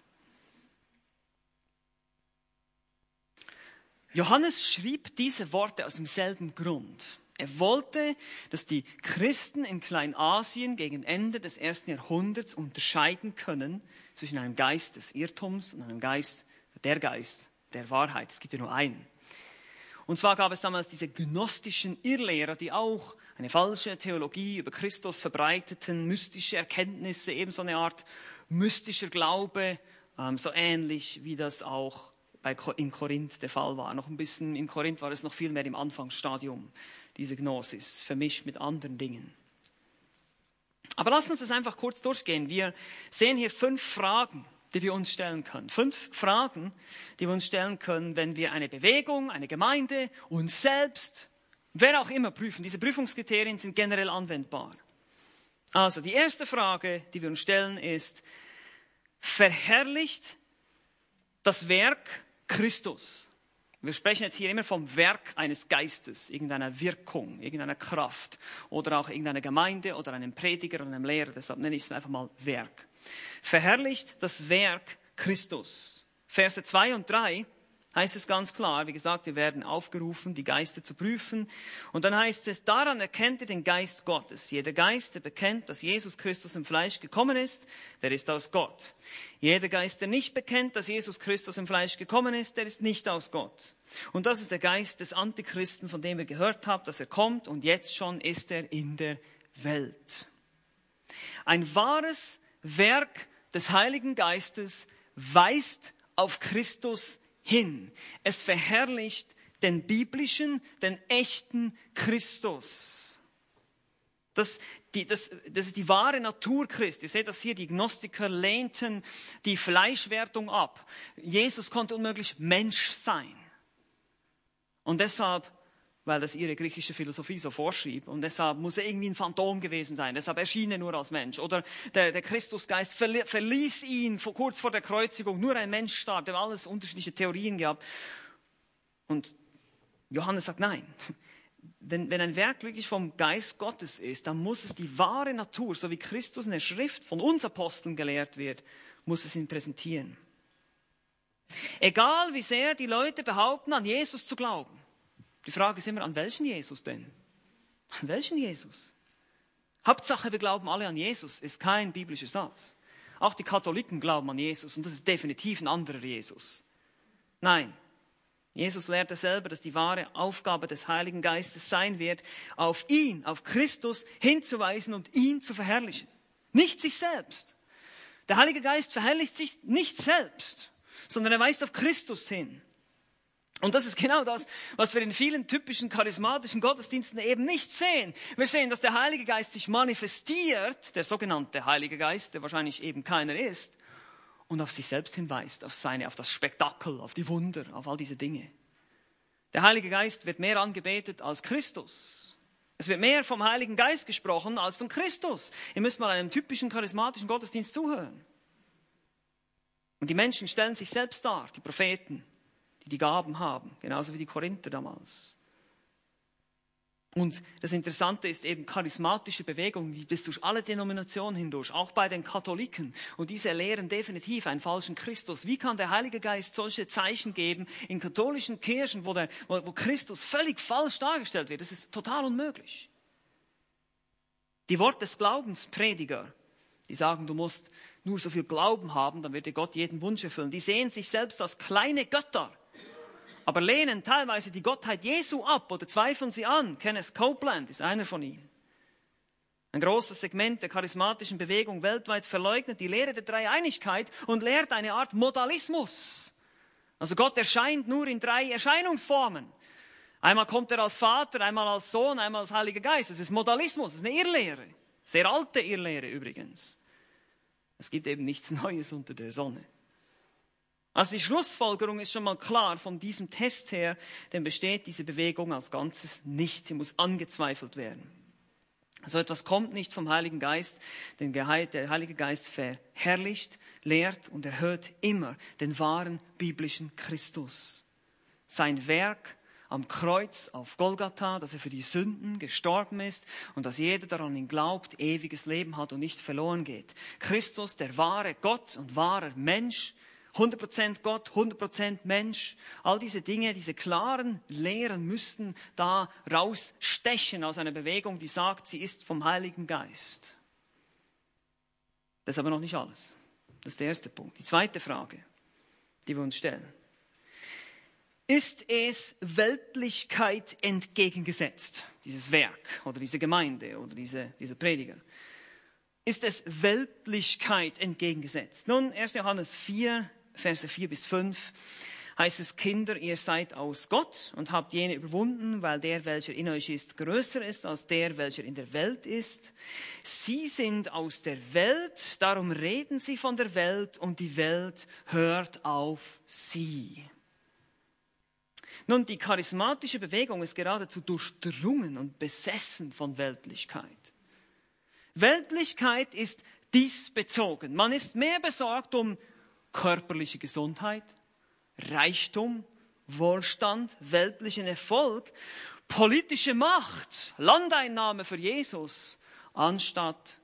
Johannes schrieb diese Worte aus demselben Grund. Er wollte, dass die Christen in Kleinasien gegen Ende des ersten Jahrhunderts unterscheiden können zwischen einem Geist des Irrtums und einem Geist, der Geist der Wahrheit. Es gibt ja nur einen. Und zwar gab es damals diese gnostischen Irrlehrer, die auch eine falsche Theologie über Christus verbreiteten, mystische Erkenntnisse, ebenso eine Art mystischer Glaube, ähm, so ähnlich wie das auch in Korinth der Fall war. Noch ein bisschen in Korinth war es noch viel mehr im Anfangsstadium diese Gnosis, vermischt mit anderen Dingen. Aber lass uns das einfach kurz durchgehen. Wir sehen hier fünf Fragen, die wir uns stellen können. Fünf Fragen, die wir uns stellen können, wenn wir eine Bewegung, eine Gemeinde, uns selbst, wer auch immer prüfen. Diese Prüfungskriterien sind generell anwendbar. Also die erste Frage, die wir uns stellen, ist, verherrlicht das Werk Christus? Wir sprechen jetzt hier immer vom Werk eines Geistes, irgendeiner Wirkung, irgendeiner Kraft oder auch irgendeiner Gemeinde oder einem Prediger oder einem Lehrer. Deshalb nenne ich es einfach mal Werk. Verherrlicht das Werk Christus. Verse 2 und 3 heißt es ganz klar, wie gesagt, wir werden aufgerufen, die Geister zu prüfen. Und dann heißt es, daran erkennt ihr den Geist Gottes. Jeder Geist, der bekennt, dass Jesus Christus im Fleisch gekommen ist, der ist aus Gott. Jeder Geist, der nicht bekennt, dass Jesus Christus im Fleisch gekommen ist, der ist nicht aus Gott. Und das ist der Geist des Antichristen, von dem ihr gehört habt, dass er kommt und jetzt schon ist er in der Welt. Ein wahres Werk des Heiligen Geistes weist auf Christus hin. Es verherrlicht den biblischen, den echten Christus. Das, die, das, das ist die wahre Natur Christi. Ihr seht das hier, die Gnostiker lehnten die Fleischwertung ab. Jesus konnte unmöglich Mensch sein. Und deshalb weil das ihre griechische Philosophie so vorschrieb. Und deshalb muss er irgendwie ein Phantom gewesen sein. Deshalb erschien er nur als Mensch. Oder der, der Christusgeist verließ ihn vor, kurz vor der Kreuzigung. Nur ein Mensch starb. Der hat alles unterschiedliche Theorien gehabt. Und Johannes sagt nein. Wenn, wenn ein Werk wirklich vom Geist Gottes ist, dann muss es die wahre Natur, so wie Christus in der Schrift von uns Aposteln gelehrt wird, muss es ihn präsentieren. Egal wie sehr die Leute behaupten, an Jesus zu glauben. Die Frage ist immer, an welchen Jesus denn? An welchen Jesus? Hauptsache, wir glauben alle an Jesus, ist kein biblischer Satz. Auch die Katholiken glauben an Jesus und das ist definitiv ein anderer Jesus. Nein, Jesus lehrte selber, dass die wahre Aufgabe des Heiligen Geistes sein wird, auf ihn, auf Christus hinzuweisen und ihn zu verherrlichen. Nicht sich selbst. Der Heilige Geist verherrlicht sich nicht selbst, sondern er weist auf Christus hin. Und das ist genau das, was wir in vielen typischen charismatischen Gottesdiensten eben nicht sehen. Wir sehen, dass der Heilige Geist sich manifestiert, der sogenannte Heilige Geist, der wahrscheinlich eben keiner ist, und auf sich selbst hinweist, auf seine, auf das Spektakel, auf die Wunder, auf all diese Dinge. Der Heilige Geist wird mehr angebetet als Christus. Es wird mehr vom Heiligen Geist gesprochen als von Christus. Ihr müsst mal einem typischen charismatischen Gottesdienst zuhören. Und die Menschen stellen sich selbst dar, die Propheten, die Gaben haben, genauso wie die Korinther damals. Und das Interessante ist eben charismatische Bewegungen, die das durch alle Denominationen hindurch, auch bei den Katholiken. Und diese lehren definitiv einen falschen Christus. Wie kann der Heilige Geist solche Zeichen geben in katholischen Kirchen, wo, der, wo, Christus völlig falsch dargestellt wird? Das ist total unmöglich. Die Wort des Glaubens, Prediger, die sagen, du musst nur so viel Glauben haben, dann wird dir Gott jeden Wunsch erfüllen. Die sehen sich selbst als kleine Götter, aber lehnen teilweise die Gottheit Jesu ab oder zweifeln sie an. Kenneth Copeland ist einer von ihnen. Ein großes Segment der charismatischen Bewegung weltweit verleugnet die Lehre der Dreieinigkeit und lehrt eine Art Modalismus. Also Gott erscheint nur in drei Erscheinungsformen. Einmal kommt er als Vater, einmal als Sohn, einmal als Heiliger Geist. Das ist Modalismus, das ist eine Irrlehre. Sehr alte Irrlehre übrigens. Es gibt eben nichts Neues unter der Sonne. Also die Schlussfolgerung ist schon mal klar von diesem Test her, denn besteht diese Bewegung als Ganzes nicht. Sie muss angezweifelt werden. So etwas kommt nicht vom Heiligen Geist, denn der Heilige Geist verherrlicht, lehrt und erhöht immer den wahren biblischen Christus. Sein Werk am Kreuz auf Golgatha, dass er für die Sünden gestorben ist und dass jeder daran ihn glaubt, ewiges Leben hat und nicht verloren geht. Christus, der wahre Gott und wahrer Mensch, 100% Gott, 100% Mensch. All diese Dinge, diese klaren Lehren müssten da rausstechen aus einer Bewegung, die sagt, sie ist vom Heiligen Geist. Das ist aber noch nicht alles. Das ist der erste Punkt. Die zweite Frage, die wir uns stellen. Ist es Weltlichkeit entgegengesetzt, dieses Werk oder diese Gemeinde oder diese, dieser Prediger? Ist es Weltlichkeit entgegengesetzt? Nun, 1. Johannes 4, Verse 4 bis 5 heißt es, Kinder, ihr seid aus Gott und habt jene überwunden, weil der, welcher in euch ist, größer ist als der, welcher in der Welt ist. Sie sind aus der Welt, darum reden sie von der Welt und die Welt hört auf sie. Nun, die charismatische Bewegung ist geradezu durchdrungen und besessen von Weltlichkeit. Weltlichkeit ist diesbezogen. Man ist mehr besorgt um körperliche Gesundheit, Reichtum, Wohlstand, weltlichen Erfolg, politische Macht, Landeinnahme für Jesus, anstatt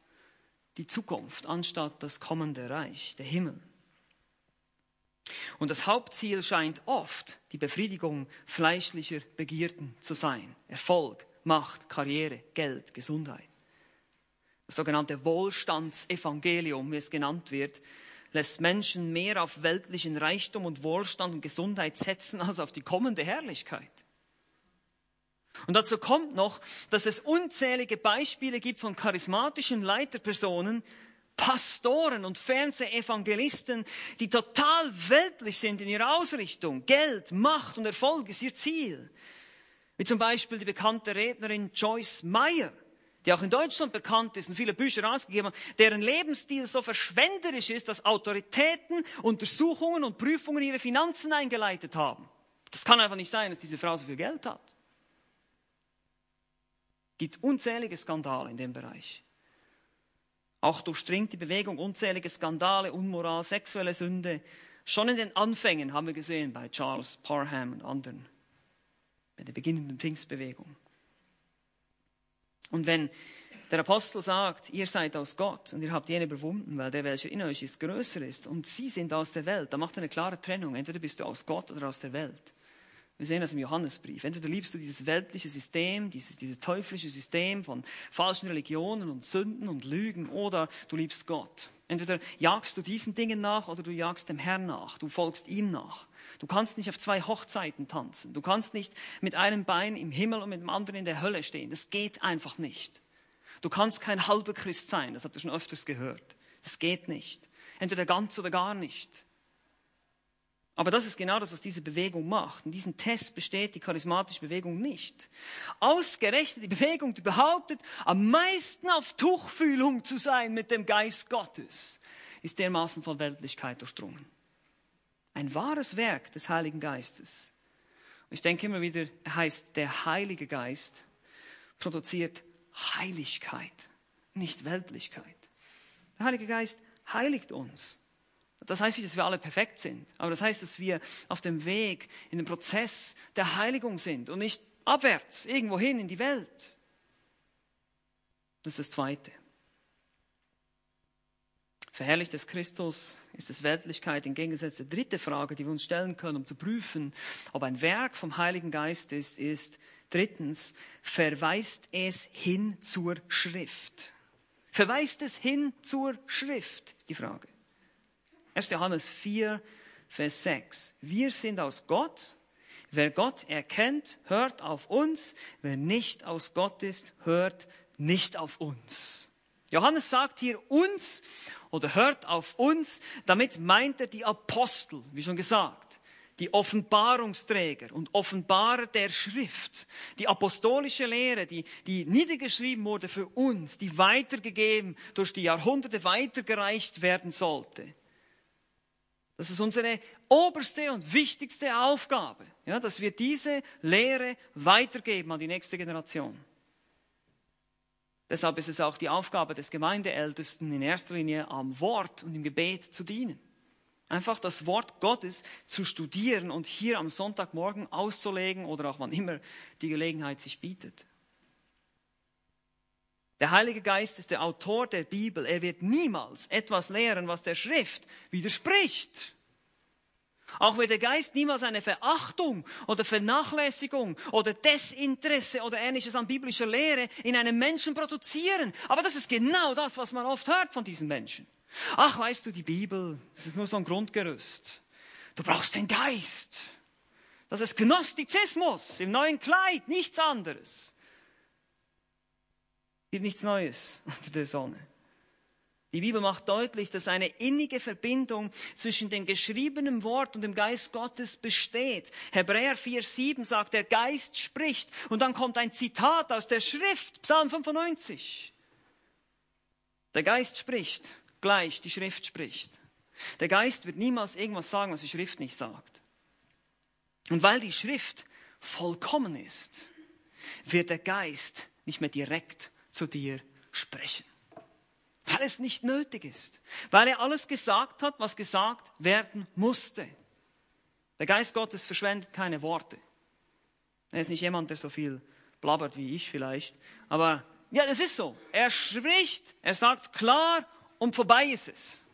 die Zukunft, anstatt das kommende Reich, der Himmel. Und das Hauptziel scheint oft die Befriedigung fleischlicher Begierden zu sein. Erfolg, Macht, Karriere, Geld, Gesundheit. Das sogenannte Wohlstandsevangelium, wie es genannt wird, lässt Menschen mehr auf weltlichen Reichtum und Wohlstand und Gesundheit setzen als auf die kommende Herrlichkeit. Und dazu kommt noch, dass es unzählige Beispiele gibt von charismatischen Leiterpersonen, Pastoren und Fernsehevangelisten, die total weltlich sind in ihrer Ausrichtung. Geld, Macht und Erfolg ist ihr Ziel. Wie zum Beispiel die bekannte Rednerin Joyce Meyer die auch in Deutschland bekannt ist und viele Bücher rausgegeben hat, deren Lebensstil so verschwenderisch ist, dass Autoritäten Untersuchungen und Prüfungen ihre Finanzen eingeleitet haben. Das kann einfach nicht sein, dass diese Frau so viel Geld hat. Es gibt unzählige Skandale in dem Bereich. Auch durchdringt die Bewegung unzählige Skandale, Unmoral, sexuelle Sünde. Schon in den Anfängen haben wir gesehen bei Charles Parham und anderen, bei der beginnenden Pfingstbewegung. Und wenn der Apostel sagt, ihr seid aus Gott und ihr habt jene überwunden, weil der, welcher in euch ist, größer ist und sie sind aus der Welt, dann macht er eine klare Trennung. Entweder bist du aus Gott oder aus der Welt. Wir sehen das im Johannesbrief. Entweder liebst du dieses weltliche System, dieses, dieses teuflische System von falschen Religionen und Sünden und Lügen, oder du liebst Gott. Entweder jagst du diesen Dingen nach oder du jagst dem Herrn nach. Du folgst ihm nach. Du kannst nicht auf zwei Hochzeiten tanzen. Du kannst nicht mit einem Bein im Himmel und mit dem anderen in der Hölle stehen. Das geht einfach nicht. Du kannst kein halber Christ sein. Das habt ihr schon öfters gehört. Das geht nicht. Entweder ganz oder gar nicht. Aber das ist genau das, was diese Bewegung macht. In diesem Test besteht die charismatische Bewegung nicht. Ausgerechnet die Bewegung, die behauptet, am meisten auf Tuchfühlung zu sein mit dem Geist Gottes, ist dermaßen von Weltlichkeit durchdrungen. Ein wahres Werk des Heiligen Geistes. Ich denke immer wieder, er heißt, der Heilige Geist produziert Heiligkeit, nicht Weltlichkeit. Der Heilige Geist heiligt uns. Das heißt nicht, dass wir alle perfekt sind, aber das heißt, dass wir auf dem Weg in den Prozess der Heiligung sind und nicht abwärts, irgendwo hin in die Welt. Das ist das Zweite. Verherrlicht es Christus? Ist es Weltlichkeit? Im Gegensatz der dritte Frage, die wir uns stellen können, um zu prüfen, ob ein Werk vom Heiligen Geist ist, ist drittens, verweist es hin zur Schrift? Verweist es hin zur Schrift, ist die Frage. 1. Johannes 4, Vers 6. Wir sind aus Gott. Wer Gott erkennt, hört auf uns. Wer nicht aus Gott ist, hört nicht auf uns. Johannes sagt hier uns oder hört auf uns. Damit meint er die Apostel, wie schon gesagt die Offenbarungsträger und Offenbarer der Schrift, die apostolische Lehre, die, die niedergeschrieben wurde für uns, die weitergegeben, durch die Jahrhunderte weitergereicht werden sollte. Das ist unsere oberste und wichtigste Aufgabe, ja, dass wir diese Lehre weitergeben an die nächste Generation. Deshalb ist es auch die Aufgabe des Gemeindeältesten in erster Linie am Wort und im Gebet zu dienen. Einfach das Wort Gottes zu studieren und hier am Sonntagmorgen auszulegen oder auch wann immer die Gelegenheit sich bietet. Der Heilige Geist ist der Autor der Bibel. Er wird niemals etwas lehren, was der Schrift widerspricht. Auch wird der Geist niemals eine Verachtung oder Vernachlässigung oder Desinteresse oder ähnliches an biblischer Lehre in einem Menschen produzieren. Aber das ist genau das, was man oft hört von diesen Menschen. Ach, weißt du, die Bibel, das ist nur so ein Grundgerüst. Du brauchst den Geist. Das ist Gnostizismus im neuen Kleid, nichts anderes. Es gibt nichts Neues [LAUGHS] unter der Sonne. Die Bibel macht deutlich, dass eine innige Verbindung zwischen dem geschriebenen Wort und dem Geist Gottes besteht. Hebräer 4,7 sagt, der Geist spricht. Und dann kommt ein Zitat aus der Schrift, Psalm 95. Der Geist spricht gleich die Schrift spricht. Der Geist wird niemals irgendwas sagen, was die Schrift nicht sagt. Und weil die Schrift vollkommen ist, wird der Geist nicht mehr direkt zu dir sprechen. Weil es nicht nötig ist. Weil er alles gesagt hat, was gesagt werden musste. Der Geist Gottes verschwendet keine Worte. Er ist nicht jemand, der so viel blabbert wie ich vielleicht. Aber ja, das ist so. Er spricht, er sagt klar und vorbei ist es.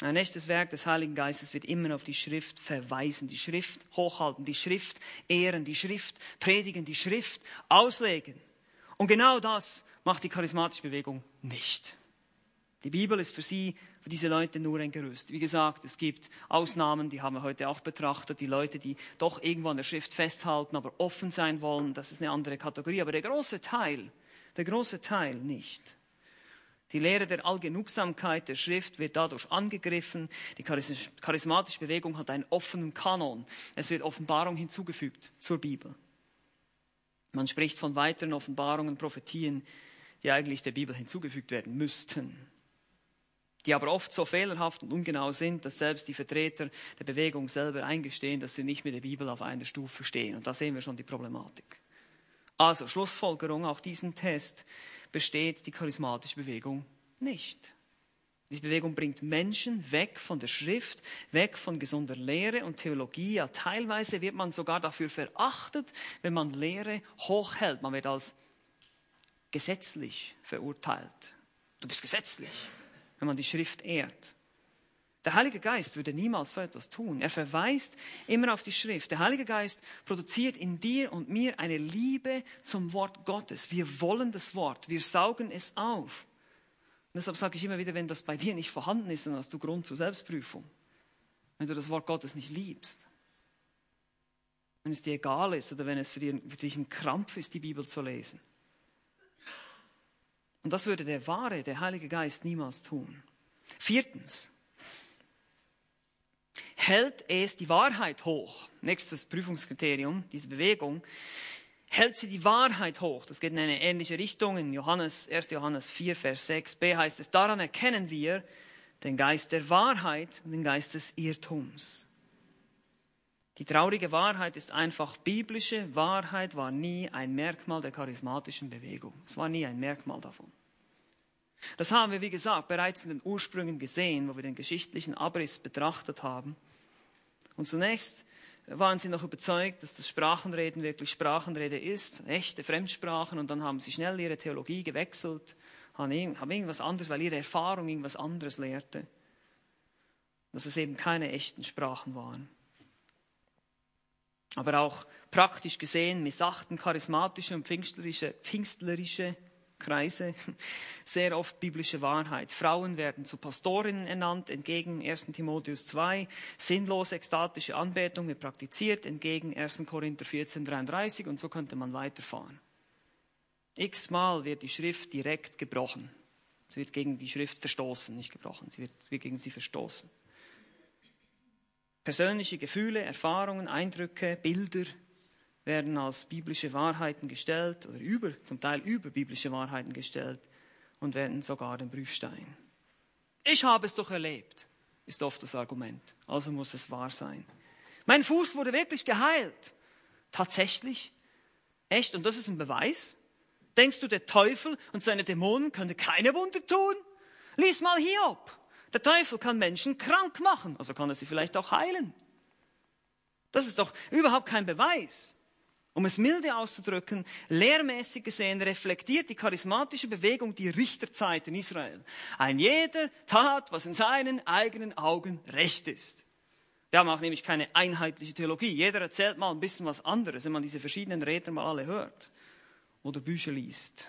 Ein echtes Werk des Heiligen Geistes wird immer auf die Schrift verweisen, die Schrift hochhalten, die Schrift ehren, die Schrift predigen, die Schrift auslegen. Und genau das macht die charismatische Bewegung nicht. Die Bibel ist für sie, für diese Leute nur ein Gerüst. Wie gesagt, es gibt Ausnahmen, die haben wir heute auch betrachtet, die Leute, die doch irgendwo an der Schrift festhalten, aber offen sein wollen, das ist eine andere Kategorie. Aber der große Teil der große Teil nicht. Die Lehre der Allgenugsamkeit der Schrift wird dadurch angegriffen. Die charismatische Bewegung hat einen offenen Kanon. Es wird Offenbarung hinzugefügt zur Bibel. Man spricht von weiteren Offenbarungen, Prophetien, die eigentlich der Bibel hinzugefügt werden müssten. Die aber oft so fehlerhaft und ungenau sind, dass selbst die Vertreter der Bewegung selber eingestehen, dass sie nicht mit der Bibel auf einer Stufe stehen. Und da sehen wir schon die Problematik. Also Schlussfolgerung, auch diesen Test besteht die charismatische Bewegung nicht. Diese Bewegung bringt Menschen weg von der Schrift, weg von gesunder Lehre und Theologie. Ja, teilweise wird man sogar dafür verachtet, wenn man Lehre hochhält. Man wird als gesetzlich verurteilt. Du bist gesetzlich, wenn man die Schrift ehrt. Der Heilige Geist würde niemals so etwas tun. Er verweist immer auf die Schrift. Der Heilige Geist produziert in dir und mir eine Liebe zum Wort Gottes. Wir wollen das Wort, wir saugen es auf. Und deshalb sage ich immer wieder, wenn das bei dir nicht vorhanden ist, dann hast du Grund zur Selbstprüfung. Wenn du das Wort Gottes nicht liebst. Wenn es dir egal ist oder wenn es für dich ein Krampf ist, die Bibel zu lesen. Und das würde der wahre, der Heilige Geist niemals tun. Viertens, hält es die Wahrheit hoch. Nächstes Prüfungskriterium, diese Bewegung. Hält sie die Wahrheit hoch? Das geht in eine ähnliche Richtung. In Johannes, 1. Johannes 4, Vers 6b heißt es, daran erkennen wir den Geist der Wahrheit und den Geist des Irrtums. Die traurige Wahrheit ist einfach, biblische Wahrheit war nie ein Merkmal der charismatischen Bewegung. Es war nie ein Merkmal davon. Das haben wir, wie gesagt, bereits in den Ursprüngen gesehen, wo wir den geschichtlichen Abriss betrachtet haben. Und zunächst waren sie noch überzeugt, dass das Sprachenreden wirklich Sprachenrede ist, echte Fremdsprachen, und dann haben sie schnell ihre Theologie gewechselt, haben irgendwas anderes, weil ihre Erfahrung irgendwas anderes lehrte, dass es eben keine echten Sprachen waren. Aber auch praktisch gesehen missachten charismatische und pfingstlerische, pfingstlerische Kreise [LAUGHS] sehr oft biblische Wahrheit. Frauen werden zu Pastorinnen ernannt, entgegen 1. Timotheus 2. Sinnlose ekstatische Anbetung wird praktiziert, entgegen 1. Korinther 14, 33 und so könnte man weiterfahren. X-mal wird die Schrift direkt gebrochen. Sie wird gegen die Schrift verstoßen, nicht gebrochen, sie wird, wird gegen sie verstoßen. Persönliche Gefühle, Erfahrungen, Eindrücke, Bilder werden als biblische Wahrheiten gestellt oder über, zum Teil über biblische Wahrheiten gestellt und werden sogar den Prüfstein. Ich habe es doch erlebt, ist oft das Argument. Also muss es wahr sein. Mein Fuß wurde wirklich geheilt. Tatsächlich? Echt? Und das ist ein Beweis? Denkst du, der Teufel und seine Dämonen können keine Wunder tun? Lies mal Hiob. Der Teufel kann Menschen krank machen, also kann er sie vielleicht auch heilen. Das ist doch überhaupt kein Beweis. Um es milde auszudrücken, lehrmäßig gesehen reflektiert die charismatische Bewegung die Richterzeit in Israel. Ein jeder tat, was in seinen eigenen Augen recht ist. Wir haben auch nämlich keine einheitliche Theologie. Jeder erzählt mal ein bisschen was anderes, wenn man diese verschiedenen Redner mal alle hört oder Bücher liest.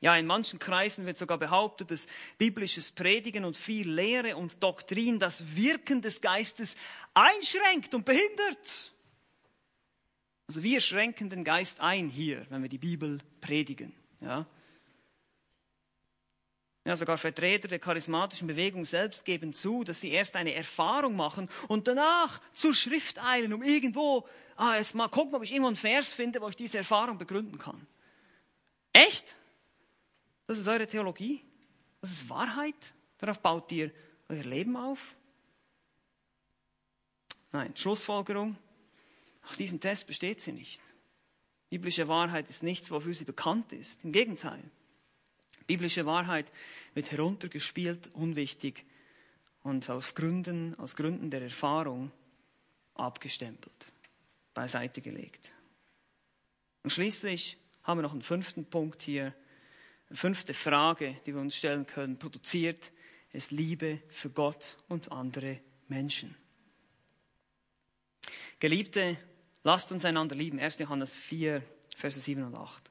Ja, in manchen Kreisen wird sogar behauptet, dass biblisches Predigen und viel Lehre und Doktrin das Wirken des Geistes einschränkt und behindert. Also wir schränken den Geist ein hier, wenn wir die Bibel predigen. Ja? Ja, sogar Vertreter der charismatischen Bewegung selbst geben zu, dass sie erst eine Erfahrung machen und danach zur Schrift eilen, um irgendwo, ah, jetzt mal gucken, ob ich irgendwo einen Vers finde, wo ich diese Erfahrung begründen kann. Echt? Das ist eure Theologie? Das ist Wahrheit? Darauf baut ihr euer Leben auf? Nein, Schlussfolgerung. Auch diesen Test besteht sie nicht. Biblische Wahrheit ist nichts, wofür sie bekannt ist. Im Gegenteil. Biblische Wahrheit wird heruntergespielt, unwichtig und aus Gründen, aus Gründen der Erfahrung abgestempelt, beiseite gelegt. Und schließlich haben wir noch einen fünften Punkt hier, eine fünfte Frage, die wir uns stellen können. Produziert es Liebe für Gott und andere Menschen? Geliebte Lasst uns einander lieben. 1. Johannes 4, Verse 7 und 8.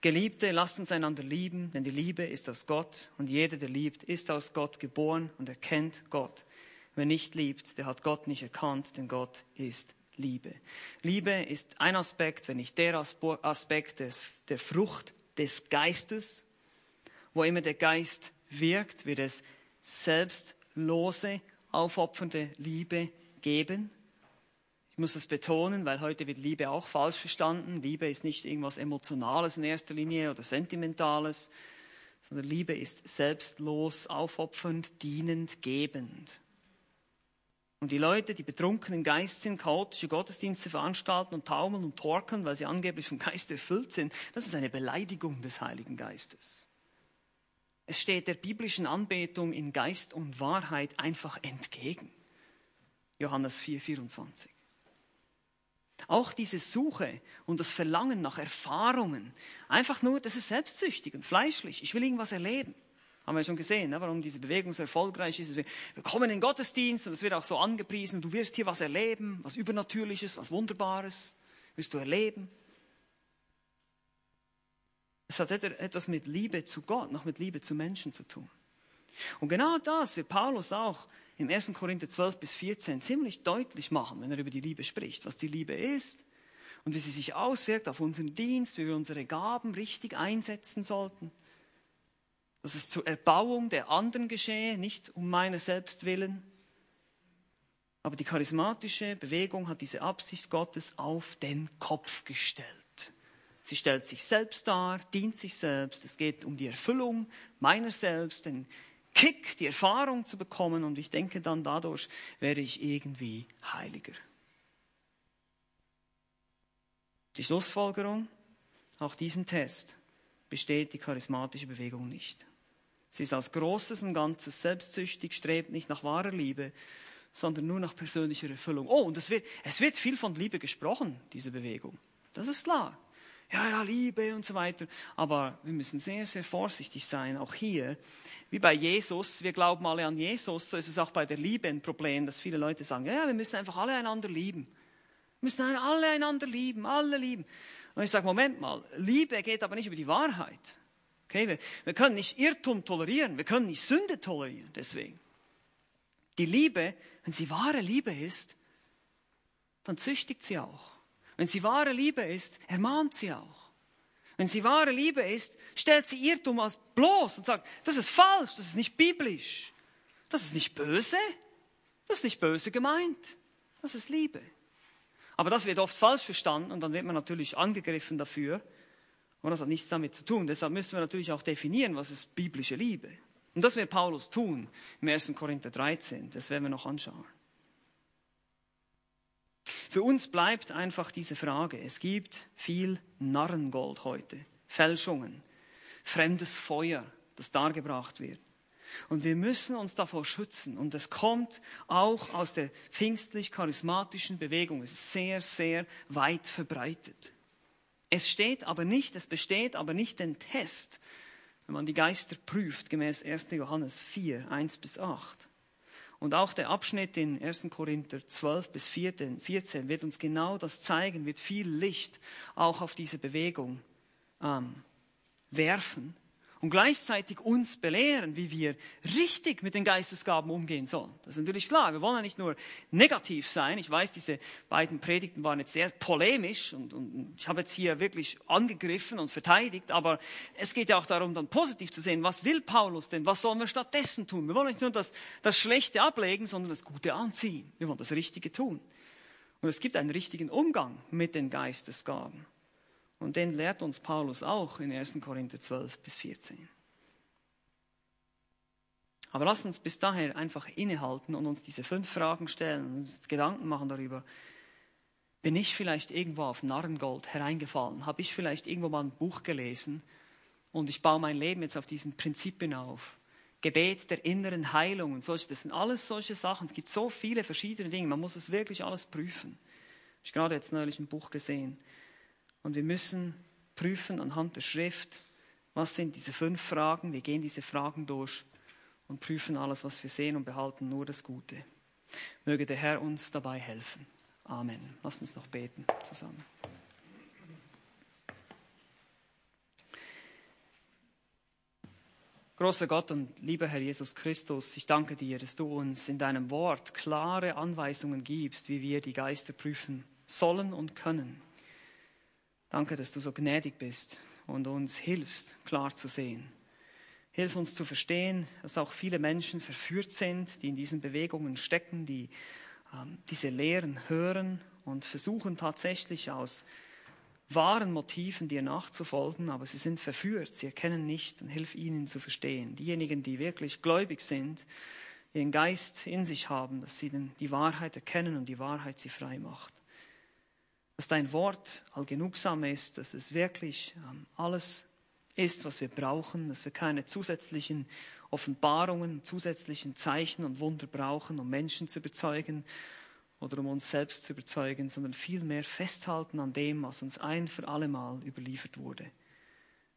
Geliebte, lasst uns einander lieben, denn die Liebe ist aus Gott und jeder, der liebt, ist aus Gott geboren und erkennt Gott. Wer nicht liebt, der hat Gott nicht erkannt, denn Gott ist Liebe. Liebe ist ein Aspekt, wenn nicht der Aspekt des, der Frucht des Geistes. Wo immer der Geist wirkt, wird es selbstlose, aufopfernde Liebe geben. Ich muss das betonen, weil heute wird Liebe auch falsch verstanden. Liebe ist nicht irgendwas Emotionales in erster Linie oder Sentimentales, sondern Liebe ist selbstlos, aufopfernd, dienend, gebend. Und die Leute, die betrunken im Geist sind, chaotische Gottesdienste veranstalten und taumeln und torkeln, weil sie angeblich vom Geist erfüllt sind, das ist eine Beleidigung des Heiligen Geistes. Es steht der biblischen Anbetung in Geist und Wahrheit einfach entgegen. Johannes 4, 24. Auch diese Suche und das Verlangen nach Erfahrungen, einfach nur, das ist selbstsüchtig und fleischlich. Ich will irgendwas erleben. Haben wir schon gesehen, ne, warum diese Bewegung so erfolgreich ist. Wir kommen in den Gottesdienst und es wird auch so angepriesen. Du wirst hier was erleben, was Übernatürliches, was Wunderbares. Wirst du erleben. Es hat etwas mit Liebe zu Gott, noch mit Liebe zu Menschen zu tun. Und genau das wird Paulus auch im 1. Korinther 12 bis 14 ziemlich deutlich machen, wenn er über die Liebe spricht, was die Liebe ist und wie sie sich auswirkt auf unseren Dienst, wie wir unsere Gaben richtig einsetzen sollten. Dass es zur Erbauung der anderen geschehe, nicht um meiner selbst willen. Aber die charismatische Bewegung hat diese Absicht Gottes auf den Kopf gestellt. Sie stellt sich selbst dar, dient sich selbst. Es geht um die Erfüllung meiner selbst, den Kick, die Erfahrung zu bekommen und ich denke dann dadurch werde ich irgendwie heiliger. Die Schlussfolgerung, auch diesen Test besteht die charismatische Bewegung nicht. Sie ist als Großes und Ganzes selbstsüchtig, strebt nicht nach wahrer Liebe, sondern nur nach persönlicher Erfüllung. Oh, und es wird, es wird viel von Liebe gesprochen, diese Bewegung. Das ist klar ja, ja, Liebe und so weiter. Aber wir müssen sehr, sehr vorsichtig sein, auch hier. Wie bei Jesus, wir glauben alle an Jesus, so ist es auch bei der Liebe ein Problem, dass viele Leute sagen, ja, wir müssen einfach alle einander lieben. Wir müssen alle einander lieben, alle lieben. Und ich sage, Moment mal, Liebe geht aber nicht über die Wahrheit. Okay, wir, wir können nicht Irrtum tolerieren, wir können nicht Sünde tolerieren, deswegen. Die Liebe, wenn sie wahre Liebe ist, dann züchtigt sie auch. Wenn sie wahre Liebe ist, ermahnt sie auch. Wenn sie wahre Liebe ist, stellt sie Irrtum als bloß und sagt, das ist falsch, das ist nicht biblisch, das ist nicht böse, das ist nicht böse gemeint, das ist Liebe. Aber das wird oft falsch verstanden und dann wird man natürlich angegriffen dafür. Und das hat nichts damit zu tun. Deshalb müssen wir natürlich auch definieren, was ist biblische Liebe. Und das wird Paulus tun im 1. Korinther 13. Das werden wir noch anschauen. Für uns bleibt einfach diese Frage. Es gibt viel Narrengold heute, Fälschungen, fremdes Feuer, das dargebracht wird. Und wir müssen uns davor schützen. Und es kommt auch aus der pfingstlich-charismatischen Bewegung. Es ist sehr, sehr weit verbreitet. Es steht aber nicht, es besteht aber nicht den Test, wenn man die Geister prüft, gemäß 1. Johannes 4, 1 bis 8. Und auch der Abschnitt in 1. Korinther 12 bis 14 wird uns genau das zeigen, wird viel Licht auch auf diese Bewegung ähm, werfen und gleichzeitig uns belehren, wie wir richtig mit den Geistesgaben umgehen sollen. Das ist natürlich klar. Wir wollen ja nicht nur negativ sein. Ich weiß, diese beiden Predigten waren jetzt sehr polemisch und, und ich habe jetzt hier wirklich angegriffen und verteidigt, aber es geht ja auch darum, dann positiv zu sehen, was will Paulus denn? Was sollen wir stattdessen tun? Wir wollen nicht nur das, das Schlechte ablegen, sondern das Gute anziehen. Wir wollen das Richtige tun. Und es gibt einen richtigen Umgang mit den Geistesgaben. Und den lehrt uns Paulus auch in 1. Korinther 12 bis 14. Aber lasst uns bis daher einfach innehalten und uns diese fünf Fragen stellen und uns Gedanken machen darüber. Bin ich vielleicht irgendwo auf Narrengold hereingefallen? Habe ich vielleicht irgendwo mal ein Buch gelesen und ich baue mein Leben jetzt auf diesen Prinzipien auf? Gebet der inneren Heilung und solche, das sind alles solche Sachen. Es gibt so viele verschiedene Dinge, man muss es wirklich alles prüfen. Ich habe gerade jetzt neulich ein Buch gesehen und wir müssen prüfen anhand der Schrift, was sind diese fünf Fragen. Wir gehen diese Fragen durch und prüfen alles, was wir sehen und behalten nur das Gute. Möge der Herr uns dabei helfen. Amen. Lass uns noch beten zusammen. Großer Gott und lieber Herr Jesus Christus, ich danke dir, dass du uns in deinem Wort klare Anweisungen gibst, wie wir die Geister prüfen sollen und können. Danke, dass du so gnädig bist und uns hilfst, klar zu sehen. Hilf uns zu verstehen, dass auch viele Menschen verführt sind, die in diesen Bewegungen stecken, die ähm, diese Lehren hören und versuchen tatsächlich aus wahren Motiven dir nachzufolgen, aber sie sind verführt, sie erkennen nicht und hilf ihnen zu verstehen. Diejenigen, die wirklich gläubig sind, ihren Geist in sich haben, dass sie die Wahrheit erkennen und die Wahrheit sie frei macht dass dein Wort allgenugsam ist, dass es wirklich ähm, alles ist, was wir brauchen, dass wir keine zusätzlichen Offenbarungen, zusätzlichen Zeichen und Wunder brauchen, um Menschen zu überzeugen oder um uns selbst zu überzeugen, sondern vielmehr festhalten an dem, was uns ein für allemal überliefert wurde.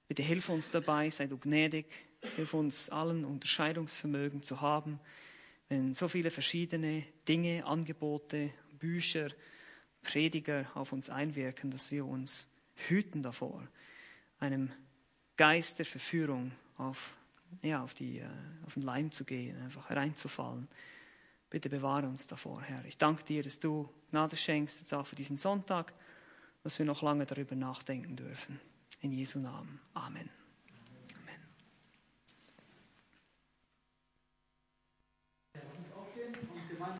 Bitte hilf uns dabei, sei du gnädig, hilf uns allen Unterscheidungsvermögen zu haben, wenn so viele verschiedene Dinge, Angebote, Bücher, Prediger auf uns einwirken, dass wir uns hüten davor, einem Geist der Verführung auf, ja, auf, die, äh, auf den Leim zu gehen, einfach hereinzufallen. Bitte bewahre uns davor, Herr. Ich danke dir, dass du Gnade schenkst, jetzt auch für diesen Sonntag, dass wir noch lange darüber nachdenken dürfen. In Jesu Namen. Amen.